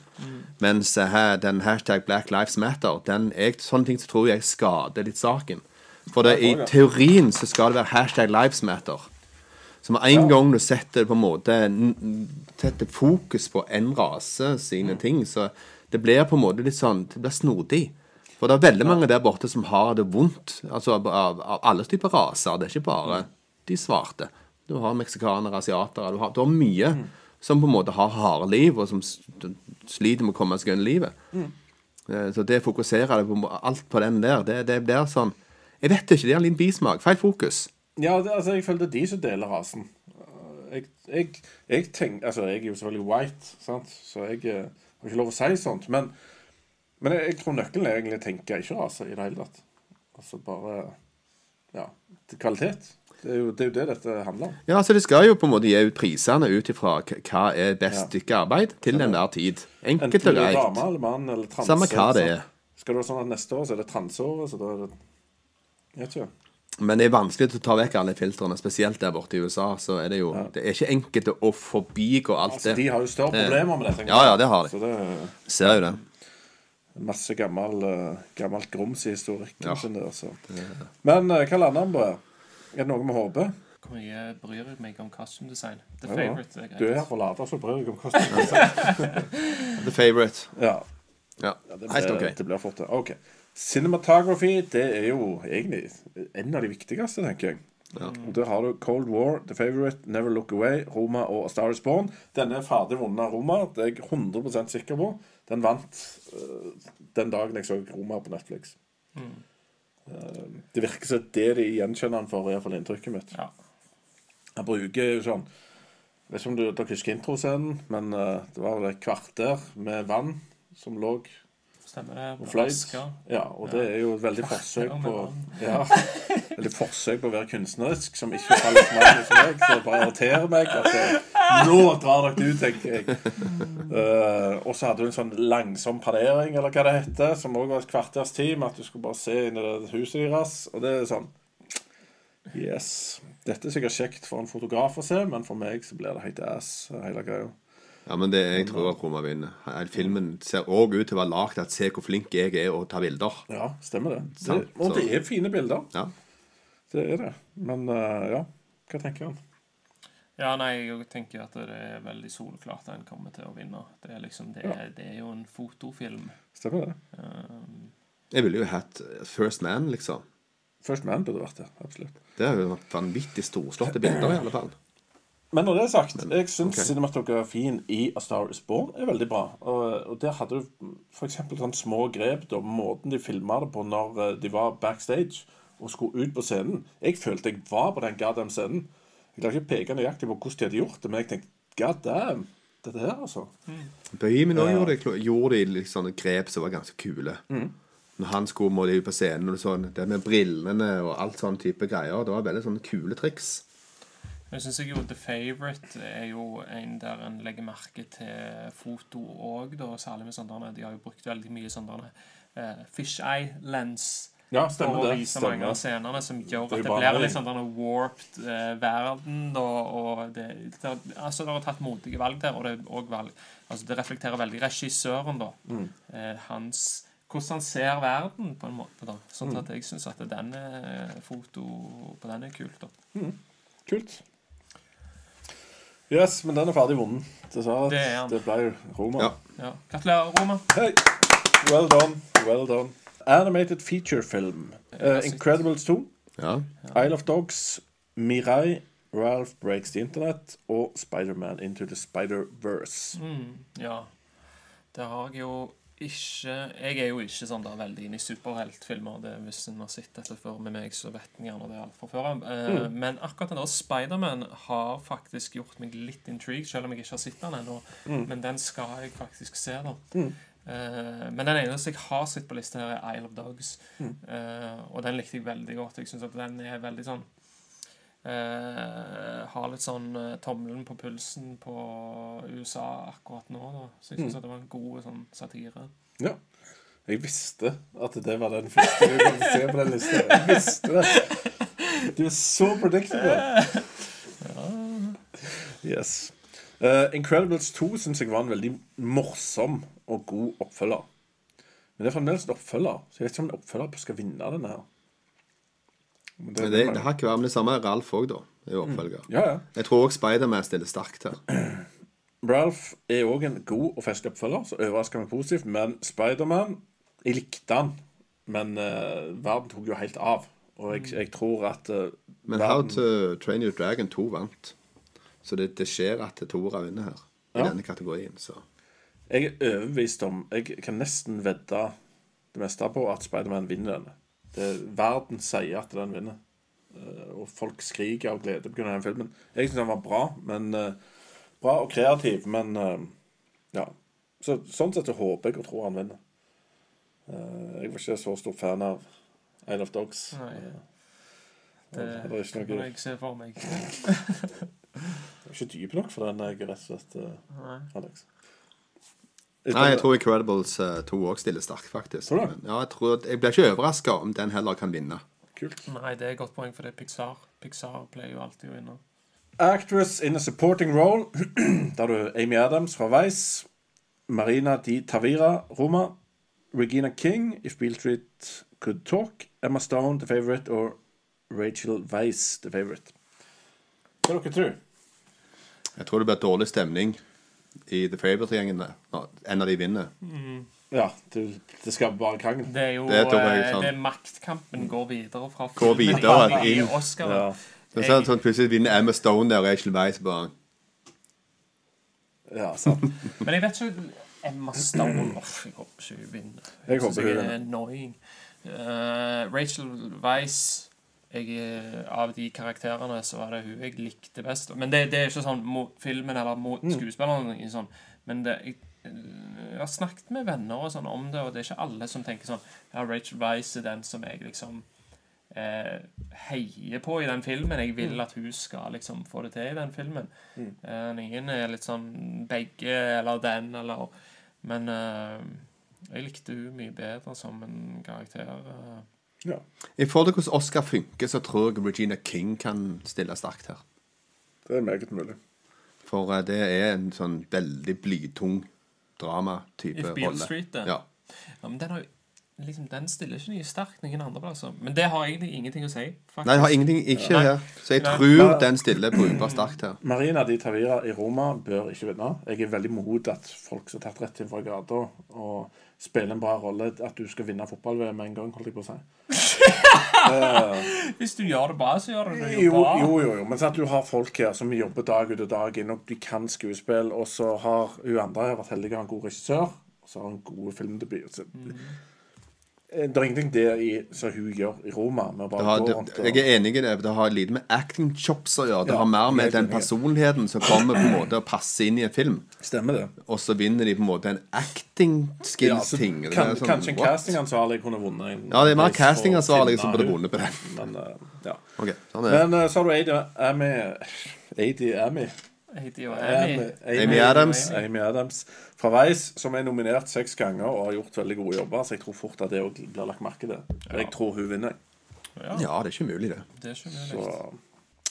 Mens eh, her, den hashtag Black Lives Matter, den er sånne ting så tror jeg skader litt saken. For det, i teorien så skal det være hashtag Lives Matter. Så med en gang du setter på en måte Setter fokus på en rase sine ting, så det blir på en måte litt sånn Det blir snodig. For det er veldig mange der borte som har det vondt. Altså av, av, av alle typer raser. Det er ikke bare de svarte. Du har meksikanere, asiatere Du har, du har mye som på en måte har harde liv, og som sliter med å komme seg gjennom livet. Mm. Så det fokuserer fokusere på alt på den der, det, det blir sånn Jeg vet ikke, det er en liten bismak. Feil fokus. Ja, det, altså, jeg føler det er de som deler rasen. Jeg, jeg, jeg tenker Altså, jeg er jo selvfølgelig white, sant? så jeg eh, har ikke lov å si sånt. Men, men jeg, jeg tror nøkkelen er egentlig å tenke ikke rase i det hele tatt. Altså bare Ja, til kvalitet. Det er, jo, det er jo det dette handler om. Ja, så De skal jo på en måte gi ut prisene ut ifra hva er best stykke arbeid til enhver tid. Enkelt og greit. dame eller mann eller transe. Samme hva det er. Skal det være sånn at neste år så er det transeåret, så da er det Jeg vet ikke. Men det er vanskelig å ta vekk alle filtrene, spesielt der borte i USA. Så er det jo Det er ikke enkelt å forbigå alt Altså, de har jo større Det- problemer med dette. Ja, ja, det har de. Så det er Ser jo det. masse gammel, eh, gammelt grums i historikken Ja. sin der, så. Men eh, hva lander han på? Er det noe vi håper? Hvor mye bryr jeg meg om costume design? The Ja, favorite er greit. Du er her for å late så bryr deg om kostymer. The favorite. ja, Ja, det Helt blir, OK. det blir fort, det. OK. Cinematography det er jo egentlig en av de viktigste, tenker jeg. Ja. Der har du Cold War, The Favourite, Never Look Away, Roma og A Star Is Born. Denne er ferdig vunnet av Roma. Det er jeg 100% sikker på. Den vant uh, den dagen jeg så Roma på Netflix. Eh, det virker som det de gjenkjenner han for, i hvert fall inntrykket mitt. Ja. Han bruker jo sånn Jeg vet ikke om du, dere husker introscenen, men uh, det var vel et kvarter med vann som lå Stemmer det? og fløyt. Ja, og det er jo et veldig forsøk på ja, veldig forsøk på å være kunstnerisk, som ikke faller meg. Så det bare irriterer meg at det, Nå drar dere ut, tenker jeg. Uh, og så hadde du en sånn langsom parering, eller hva det heter, som òg var et kvarters tid, med at du skulle bare se inn i det huset deres. Og det er sånn Yes. Dette er sikkert kjekt for en fotograf å se, men for meg så blir det helt ass, hele greia. Ja, men det, jeg tror at Roma vinner. Filmen ser òg ut til å være lagd at se hvor flink jeg er å ta bilder. Ja, stemmer det. det og det er fine bilder. Ja. Det er det. Men eh, ja, hva tenker han? Ja, nei, jeg tenker at det er veldig soleklart at en kommer til å vinne. Det er liksom, det ja. det er jo en fotofilm. Stemmer det? Um, Jeg ville jo hatt First Man, liksom. First Man burde vært det. Absolutt. Det er jo vanvittig storslåtte bilder, i alle fall. Men når det er sagt, jeg syns okay. cinematografien i A Star Is Born er veldig bra. Og, og der hadde du f.eks. sånne små grep, da, måten de filma det på når eh, de var backstage og skulle ut på scenen. Jeg følte jeg var på den goddamn scenen. Jeg klarer ikke å peke nøyaktig på hvordan de hadde gjort det, men jeg tenkte god damn, dette her, altså. Bohemian også gjorde, det, gjorde de litt sånne grep som var ganske kule. Når han skulle må ut på scenen, og sånn, det med brillene og alt sånn type greier, det var veldig sånne kule triks. Jeg syns jo The Favourite er jo en der en legger merke til foto òg. Særlig med sånne De har jo brukt veldig mye sånne uh, fisheye lens Ja, stemmer å det. vise mange av Stemmer. scenene, som gjør at det, det blir liksom denne warped eh, verden, Og, Og det, det Altså, det har tatt modige valg der, og det og valg Altså, det reflekterer veldig regissøren, da. Mm. Eh, hans hvordan han ser verden, på en måte. da Sånn Mm. at jeg syns at den er foto på den er kult. da Kult. Yes, men den er ferdig vunnet. Dessverre. Det. Det ble Roma. Ja. Ja. Gratulerer, Roma. Hey. Well done. Well done. Animated feature film. Uh. Incredibles 2. Ja. Isle of Dogs. Mirai. Ralph Breaks the Internet. Og Spider-Man Into the Spider-Verse. Mm, ja. Der har jeg jo ikke Jeg er jo ikke sånn der veldig inne i superheltfilmer. Det, hvis en har sett dette før med meg, så vet en gjerne det alt fra før av. mm. Men akkurat den der Spiderman har faktisk gjort meg litt intrigued, selv om jeg ikke har sett den ennå. Men den skal jeg faktisk se, da. Eh, men den eneste jeg har sett på lista her, er Isle of Dogs. Eh, og den likte jeg veldig godt. Jeg syns at den er veldig sånn Uh, Har litt sånn uh, tommelen på pulsen på USA akkurat nå. da Så jeg syns at det var en god sånn satire. Ja. Jeg visste at det var den første vi kom til å se på den lista. Jeg visste det. Du er så predictable. Yes. Uh, Incredibles 2 syns jeg var en veldig morsom og god oppfølger. Men det er fremdeles en oppfølger, så jeg vet ikke om en oppfølger skal vinne denne her. Men Men det, det har ikke vært med det samme Ralf òg, da. Det er jo oppfølger. Ja, ja. Jeg tror òg Spiderman stiller sterkt her. Ralph er òg en god og festlig oppfølger, så overrasker meg positivt. Men Spiderman Jeg likte han, men uh, verden tok jo helt av. Og jeg, jeg tror at uh, Men How to Train Your Dragon 2 vant. Så det, det skjer at Tora vinner her. I Ja. denne kategorien. Så Jeg er overbevist om Jeg kan nesten vedde det meste på at Spiderman vinner denne. Det, verden sier at den vinner. Eh, og folk skriker av glede pga. den filmen. Jeg syns den var bra, men eh, bra og kreativ, men eh, ja. Så, sånn sett så håper jeg og tror han vinner. Eh, jeg var ikke så stor fan av Isle of Dogs. Nei. Eh, Det det er ikke kan noe jeg se for meg. Er ikke dyp nok for den, jeg, rett og slett, uh. Alex. Nei, jeg tror Incredibles eh, 2 òg stiller sterkt, faktisk. Tror du? Men, ja, jeg, tror, jeg blir ikke overraska om den heller kan vinne. Kult. Nei, det er et godt poeng, for det er Pixar. Pixar pleier jo alltid å vinne. Actress in a supporting role. Der du Amy Adams fra Vice. Marina Di Tavira, Roma. Regina King, If Beale Street Could Talk. Emma Stone, The Favourite. Og Rachel Weiss, The Favourite. Hva dere tror Jeg tror det blir dårlig stemning i The Favourite-gjengen når en av de vinner. Ja, det, det skal bare krangel. Det er jo Det jeg sånn. det er maktkampen går videre fra Går videre i i Oscar. Ja. Så sånn, sånn, plutselig vinner Emma Stone der og Rachel Weiss bare ja, sant. Men jeg vet ikke Emma Stone Uff, Jeg håper ikke hun vinner. Jeg jeg håper hun er vinner. annoying. Eh, Rachel Weisz jeg, eh, Av de karakterene så var det hun jeg likte best. Men det, det er ikke sånn mot filmen eller mot skuespilleren. eller Sånn. Men det, jeg, jeg har snakket med venner og sånn om det, og det er ikke alle som tenker sånn Ja, Rachel Weisz er den som jeg liksom eh, heier på i den filmen. Jeg vil at hun skal liksom få det til i den filmen. Eh, ingen er litt sånn begge eller den eller Men eh, jeg likte hun mye bedre som en karakter. eh. Ja. I forhold til hvordan Oscar funker, så tror jeg Regina King kan stille sterkt her. Det er meget mulig. For uh, det er en sånn veldig blytung dramatype If Beale rolle. Street, det. Ja. Ja, men den, har, jo- liksom, den stiller ikke like sterkt noen andre plasser. Men det har egentlig ingenting å si. faktisk. Nei, jeg har ingenting ikke her. Så jeg Nei. tror den stiller brukbart sterkt her. Marina Di Tavira i Roma bør ikke vinne. Jeg er veldig mot at folk som har tatt rett inn fra gata og spiller en bra rolle, at du skal vinne fotball-VM med en gang, holdt jeg på å si. Hvis du gjør det bra, så gjør du det jo Jo, bra. jo, jo, jo. men så at du har folk her som jobber dag ut og dag inn, og de kan skuespill, og så har hun andre vært heldig og har en god regissør, og så har hun gode filmdebuter. Så, Eh, Det er ingenting der i, som hun gjør i Roma. Med bare har, det, rundt og jeg er enig i det. Det har lite med acting chops å gjøre. Det Ja, har mer med den personligheten som kommer på en måte å passe inn i en film. Stemmer det. Og så vinner de på en måte en acting skills-ting. Ja, kan, er sånn, kanskje en castingansvarlig kunne vunnet en Ja, det er mer castingansvarlig som burde vunnet på den. Men, uh, ja. okay, sånn det. Men uh, så har du Adi Amy Adi Amy. Jeg heter jo Amy, Amy. Amy Adams. Amy Adams fra Vice, som er nominert seks ganger og har gjort veldig gode jobber. Så jeg tror fort at det òg blir lagt merke til. Jeg tror hun vinner. Ja, Ja, det er ikke umulig, det. det er ikke Så.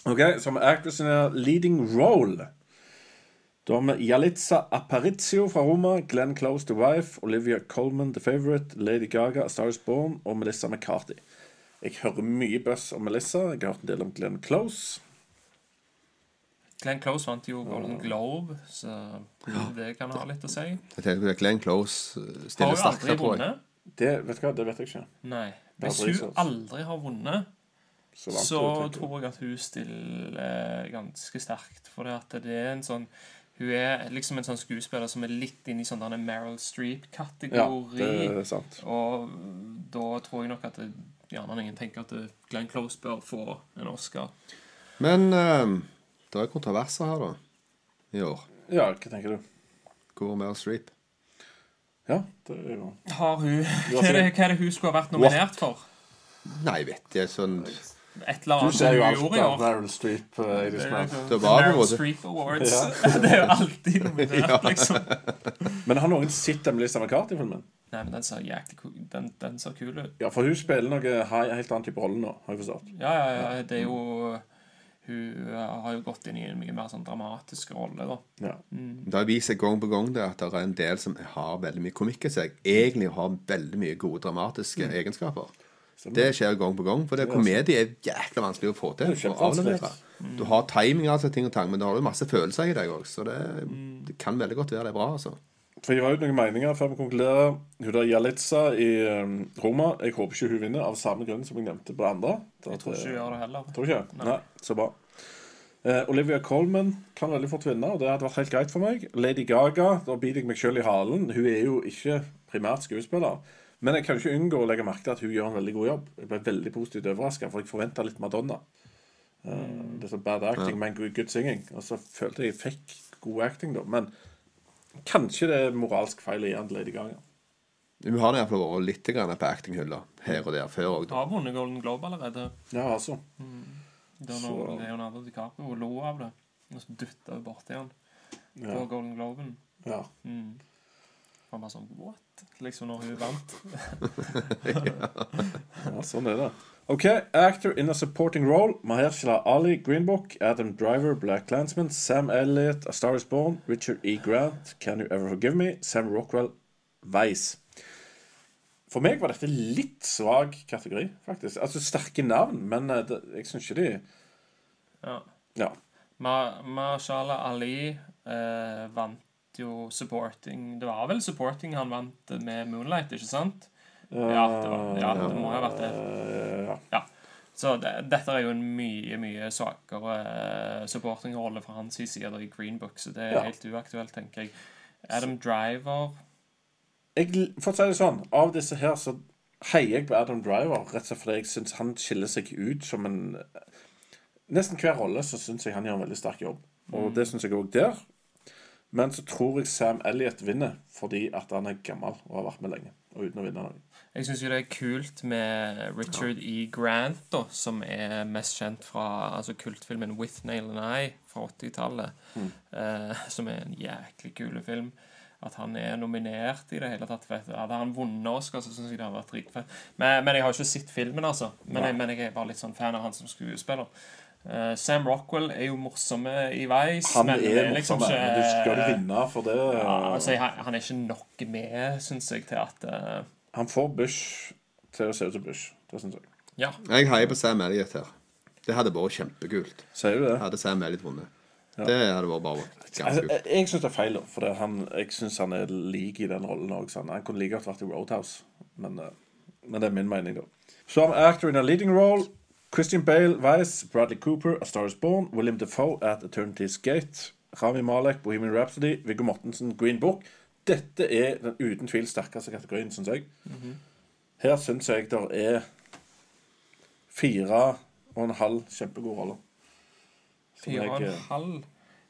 OK, som actress in a leading role Da har vi Jalitza Aparizio fra Roma, Glenn Close The Wife, Olivia Colman The Favourite, Lady Gaga A Star Is Born og Melissa McCarthy. Jeg hører mye buzz om Melissa. Jeg har hørt en del om Glenn Close. Glenn Close vant jo Golden Globe, så det kan ha litt å si. Jeg tenker at Glenn Close eh, stiller sterkere, tror jeg. Det vet hva, det vet jeg ikke. Nei. Hvis hun aldri har vunnet, Så, så tror jeg at hun stiller ganske sterkt. For det er en sånn Hun er liksom en sånn skuespiller som er litt inne i sånn denne Meryl Streep-kategori. det er sant. Og da tror jeg nok at det, gjerne ingen tenker at Glenn Close bør få en Oscar. Men eh, det er kontroverser her, da. I år. Ja, hva tenker du? Hvor Meryl Streep? Ja, det er jo Har hun Hva er det, hva er det hun skulle ha vært nominert for? Nei, vet jeg sånn Et eller Du annet ser jo hun alt gjorde i av år. Meryl Streep. Uh, Det er Det var Meryl Streep Awards. det er jo alltid nominert, liksom. Men har noen sett Melissa McCarthy-filmen? Nei, men den ser jæklig kul Den, den ser kul ut. Ja, for hun spiller noe helt annen type rolle nå, har jeg forstått. Ja, ja, ja. Det er jo Hun har jo gått inn i en mye mer sånn dramatisk rolle, da. Ja. Det har vist seg gang på gang det at det er en del som har veldig mye komikk i seg. Egentlig har veldig mye gode dramatiske Mm. egenskaper. Det skjer gang på gang. For det, komedie er jækla vanskelig å få til. Kjempevanskelig. Du har timing altså, ting og tang, men du har jo masse følelser i deg òg. Så det, Mm. det kan veldig godt være det er bra, altså. For jeg har ut noen meninger før vi konkluderer. Hun der Jalitza i um, Roma Jeg håper ikke hun vinner, av samme grunn som jeg nevnte på det andre. Jeg tror ikke hun gjør det heller. Tror ikke? Nei. Så bra. Eh, Olivia Colman kan veldig fort vinne, og det hadde vært helt greit for meg. Lady Gaga, da biter jeg meg sjøl i halen. Hun er jo ikke primært skuespiller. Men jeg kan ikke unngå å legge merke til at hun gjør en veldig god jobb. Jeg ble veldig positivt overraska, for jeg forventa litt Madonna. Eh, det er så bad acting, men good, good singing. Og så følte jeg jeg fikk god acting, da. Men kanskje det er moralsk feil å gi den til Lady Gaga. Hun har iallfall vært litt grann på actinghylla her og der før òg. Har vunnet Golden Globe allerede. Ja, altså. Da når Så- Leonardo DiCaprio lo av det. Og så dytta hun borti han på Ja. Golden Globen. ja. Mm. Han bare sånn What? Liksom når hun vant. Ja, sånn er det. OK, actor in a supporting role. Mahershala Ali, Green Book. Adam Driver, Black Klansman, Sam Elliott, A Star Is Born. Richard E. Grant, Can You Ever Forgive Me. Sam Rockwell, Vice. For meg var dette litt svak kategori, faktisk. Altså sterke navn, men eh, det, jeg syns ikke de Ja. Ja. Ma Ali eh, vant jo supporting Det var vel supporting han vant med Moonlight, ikke sant? Ja, det, var, ja, det må ha vært det. Eh, ja. Så det, dette er jo en mye mye svakere eh, supportingrolle fra hans side i Green Book, så det er Ja. helt uaktuelt, tenker jeg. Adam Driver jeg, For å si det sånn, av disse her så heier jeg på Adam Driver, rett og slett fordi jeg syns han skiller seg ut som en Nesten hver rolle så syns jeg han gjør en veldig sterk jobb. Og det syns jeg òg der. Men så tror jeg Sam Elliot vinner fordi at han er gammel og har vært med lenge. Og uten å vinne noe. Jeg syns jo det er kult med Richard E. Grant, da, som er mest kjent fra altså, kultfilmen 'With Nail and I' fra 80-tallet. Eh, som er en jæklig kul film. At han er nominert i det hele tatt. Hadde han vunnet Oscar, så syns jeg det hadde vært dritfett. Men, men jeg har ikke sett filmen, altså. Men jeg, men jeg er bare litt sånn fan av han som skuespiller. Uh, Sam Rockwell er jo morsomme i veis. Han men det er liksom morsom, ikke- men du skal vinne for det. Ja, altså, han er ikke nok med, syns jeg, til at eh, Han får Bush til å se ut som Bush. Det syns jeg. Ja. Jeg heier på Sam Elliot her. Det hadde vært kjempekult. Sier du det? Hadde Sam Elliot vunnet. Det hadde vært bare ganske kult. jeg, jeg syns det er feil, for det, han, jeg syns han er lik i den rollen òg. Han, han kunne like godt vært i Roadhouse, men, eh, men det er min mening, da. Vi actor in a leading role. Christian Bale, Vice, Bradley Cooper, A Star Is Born, William Defoe at Eternity's Gate, Rami Malek, Bohemian Rhapsody, Viggo Mortensen, Green Book. Dette er den uten tvil sterkeste kategorien, syns jeg. Her syns jeg det er fire og en halv kjempegode roller. Fire og en eh, halv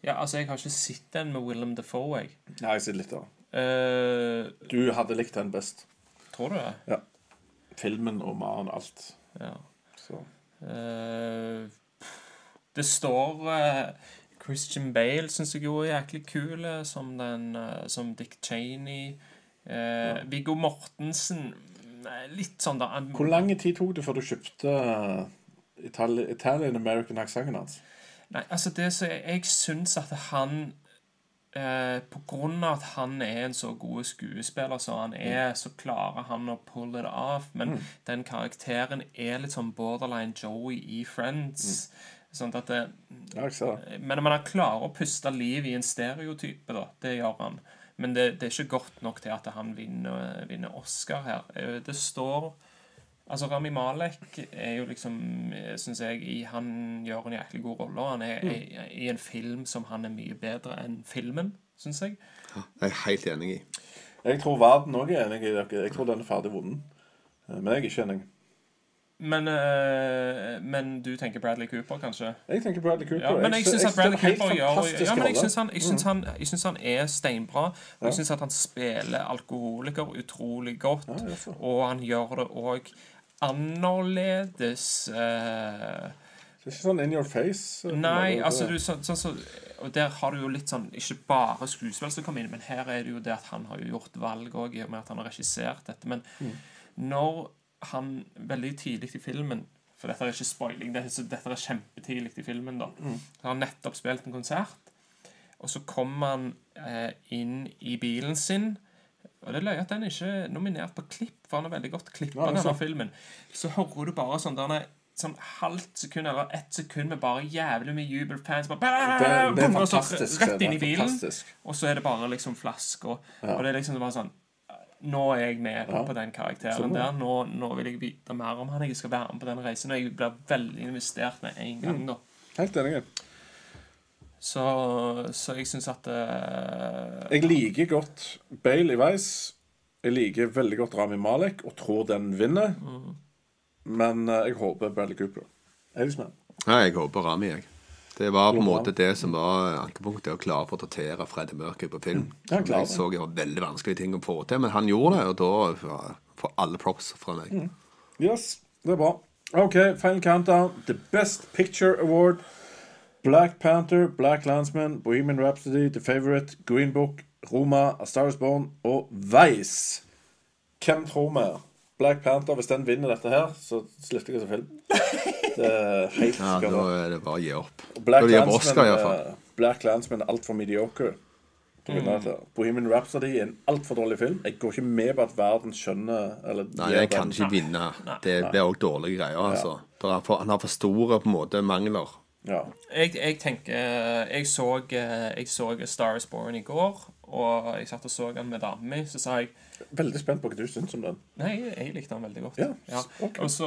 Ja, altså, jeg har ikke sett den med Willem Defoe, jeg. Nei, jeg sitter litt der. Uh, Du hadde likt den best. tror du det? Ja. Filmen og mannen, alt. Ja. Så. Eh, det står eh, Christian Bale syns jeg jo er jæklig kul eh, som, den, eh, som Dick Cheney. Uh, Viggo Mortensen eh, Litt sånn, da. han- Hvor lang tid tok det før du kjøpte Itali Italian American aksenten hans? Nei, altså det som jeg, jeg syns at han eh, På grunn av at han er en så god skuespiller som han er, så klarer han å pull it off. Men den karakteren er litt sånn borderline Joey i Friends. Sånn at det, Ja, men, han klarer å puste liv i en stereotype, da. Det gjør han. Men det, det er ikke godt nok til at han vinner, vinner Oscar her. Eh, Det står Altså, Rami Malek er jo liksom, syns jeg, i, han gjør en jæklig god rolle. Han er i, i en film som han er mye bedre enn filmen, syns jeg. Det er jeg helt enig i. Jeg tror verden òg er enig i dere. Jeg tror den er ferdig vunnet. Eh, Men jeg er ikke enig. Men, øh, men du tenker Bradley Cooper, kanskje? Jeg tenker Bradley Cooper. Ja, men jeg syns Bradley Cooper gjør ja, men jeg synes syns han, syns han, han er steinbra. Og jeg syns at han spiller alkoholiker utrolig godt. Ja, og han gjør det òg annerledes. eh, Det er ikke sånn in your face. eh, Nei, altså du, så, så, så- Og der har du jo litt sånn Ikke bare skuespill som kommer inn, men her er det jo det at han har gjort valg òg, i og med at han har regissert dette. Men når han veldig tidlig i filmen For dette er ikke spoiling, det, så dette er kjempetidlig i filmen, da. Så har han nettopp spilt en konsert, og så kommer han eh, inn i bilen sin. Og det er løye at den ikke er nominert på klipp, for han er veldig godt klippa, Ja, er denne filmen. Så hører du bare sånn der sånn halvt sekund eller ett sekund med bare jævlig mye jubelfans. Bare, det, det er så fantastisk. Rett inn er i bilen, og så er det bare liksom flasker. Og det er liksom bare sånn Nå er jeg med Ja. på den karakteren Sånn, der. Nå, nå vil jeg vite mer om han. Jeg skal være med på den reisen. Og jeg blir veldig investert med en Mm. gang, da. Helt enig. Så, så jeg syns at uh, Jeg liker godt Bale i Veis. Jeg liker veldig godt Rami Malek og tror den vinner. Men uh, jeg håper Bradley Cooper. Elisman. Nei, jeg håper Rami, jeg. Det var på en måte det som var ankepunktet, å klare å portrettere Freddie Mercury på film. Ja, jeg så det var veldig vanskelige ting å få til, men han gjorde det, og da får alle props fra meg. Mm. Yes, det er bra. OK, final countdown. The Best Picture Award. Black Panther, Black Landsman, Bohemian Rhapsody, The Favourite, Green Book, Roma, A Star Is Born og Vice. Hvem tror vi? Black Panther, hvis den vinner dette her, så slutter jeg som film. Det er helt Ja, da er det bare å gi opp. Black Da gir Oscar, iallfall. eh, Black Landsman er altfor mediocre. dette. Bohemian Rhapsody er en altfor dårlig film. Jeg går ikke med på at verden skjønner eller Nei, jeg kan ikke vinne. Det blir òg dårlige greier, altså. Der er for, han har for store på en måte mangler. Ja. jeg, jeg tenker Jeg så, eh, jeg så Star Is Born i går, og jeg satt og så den med dama mi. Så sa jeg Veldig spent på hva du syns om den. Nei, jeg likte den veldig godt. Ja, ok. Og så,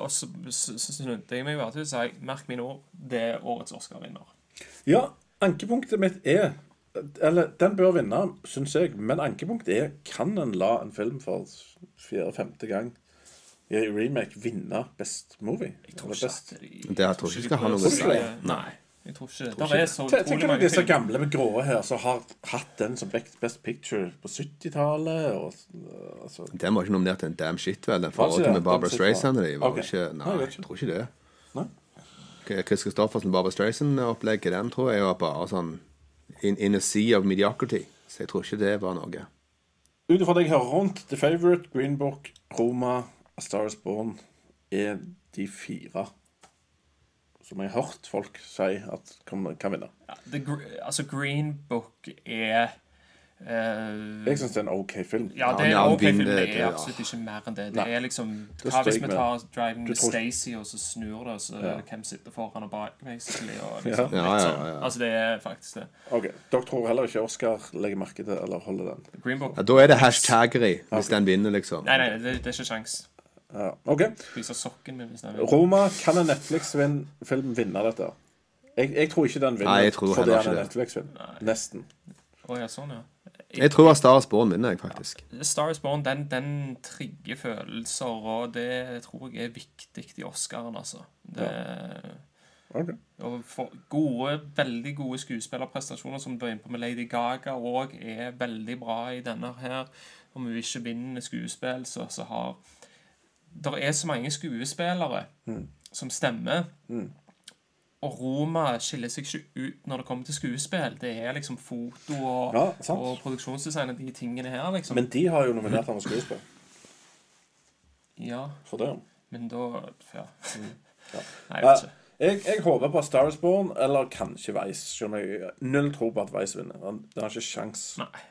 og så, så, så snudde jeg meg bare til og sa jeg, merk mine ord, det er årets Oscar-vinner. Ja, ankepunktet mitt er Eller, den bør vinne, syns jeg. Men ankepunktet er kan en la en film for fjerde-femte gang i remake vinne Best Movie? Jeg tror ikke best- at de Det jeg tror ikke de skal ha noe å å si. si- Nei, jeg tror ikke det. Der er så Tenk- utrolig Tenker du disse film. gamle med grå her som har hatt den som Best Best Picture på 70-tallet? øh, Altså, Den var ikke nominert til en damn shit, vel? Den forholdet forrige med Barbara Streisand og de var okay. ikke Nei, Nei, jeg jeg tror ikke det. Nei. Chris Christoffersen Barbara Streisand-opplegget, den tror jeg var bare sånn in, in a sea of mediocrity. Så jeg tror ikke det var noe. Ut ifra det jeg hører rundt, The Favourite, Green Book, Roma, A Star Is Born er de fire som jeg har hørt folk si at kan, kan vinne. Ja, The, altså, Green Book er uh, Jeg syns det er en OK film. Ja, det er Ja, en ok film. Det det, er absolutt ikke mer enn det. Det Nei. er liksom Hva hvis vi tar Driving with Stacey, og så snur det, og så Ja. hvem sitter foran og bak, basically? Og liksom, Ja, sånn. ja, ja. Altså, det er faktisk det. Ok, Dere tror heller ikke Oscar legger merke til eller holder den? Green Book Ja, da er det hashtaggery hvis den vinner, liksom. Nei, nei, det, det er ikke sjans. Ja, ok. Sokken min hvis den vil. Roma, kan en Netflix-film vinne dette? Jeg, jeg tror ikke den vinner Nei, jeg tror fordi heller den er ikke det. Netflix-film. Nesten. Oh, ja, sånn, ja. Jeg tror at Star is Born vinner, jeg, faktisk. Star is Born, den, den trigger følelser, og det tror jeg er viktig i Oscaren, altså. Det, Ok. Og for gode, veldig gode skuespillerprestasjoner som du er inne på med Lady Gaga òg, er veldig bra i denne her. Om hun ikke vinner skuespill, så, så har Det er så mange skuespillere som stemmer. Og Roma skiller seg ikke ut når det kommer til skuespill. Det er liksom foto og, Ja, og produksjonsdesign og de tingene her, liksom. Men de har jo nominert ham for skuespill. ja, For det. men da Ja. Ja. Nei, jeg vet ikke. Jeg, jeg håper på Star is Born, eller kanskje Vice. Selv om jeg null tro på at Vice vinner. Den har ikke sjans. Nei,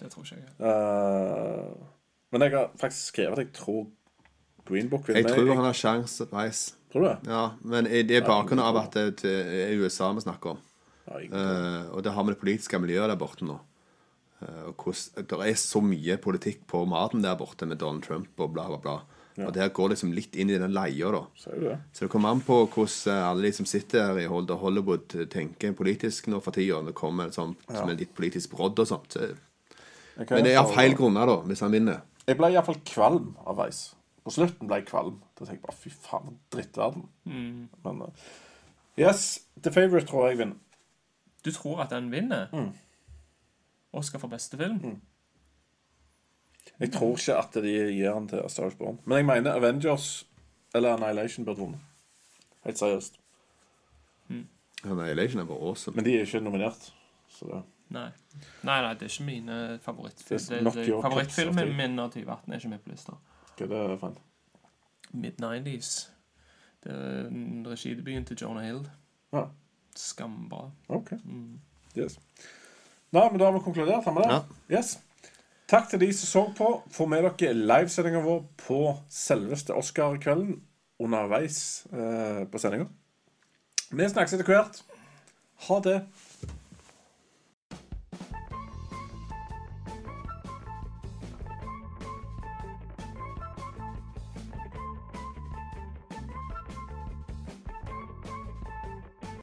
det tror ikke jeg. Uh, men jeg har faktisk skrevet at jeg tror Green Book vinner. Jeg tror han har sjanse, veis. Tror du det? Ja, men det er bakgrunn av at det er USA vi snakker om. Ja, Eh, og det har med det politiske miljøet der borte nå. Uh, hvordan, det er så mye politikk på maten der borte med Donald Trump og bla, bla, bla. Og det her går liksom litt inn i den leia, da. Det? Så det kommer an på hvordan alle de som sitter her i Hollywood, tenker politisk nå for tida. Det kommer sånn, som en litt politisk brodd og sånt. Så- Men det er av feil grunner, da, hvis han vinner. Jeg ble iallfall kvalm av Vice. På slutten ble jeg kvalm. Da tenkte jeg bare fy faen, drittverden. Men uh, Yes, The Favourite tror jeg vinner. Du tror at den vinner? Mm. Oscar for beste film? Jeg tror ikke at de gir den til A Star Is Born. Men jeg mener Avengers eller Annihilation burde vunnet. Helt seriøst. Annihilation er bare awesome. Men de er ikke nominert. Så det Nei. nei, nei, det er ikke mine favorittfilmer. Er favorittfilmen min av 2018 er ikke med på lista. Hva er det for en? Mid-90s. Det er en regidebuten til Jonah Hill. Ja, Skambra. OK. Yes. Nei, men da har vi konkludert. Har vi det? Ja. Yes. Takk til de som så på. Få med dere livesendinga vår på selveste Oscar-kvelden underveis eh, på sendinga. Vi snakkes etter hvert. Ha det.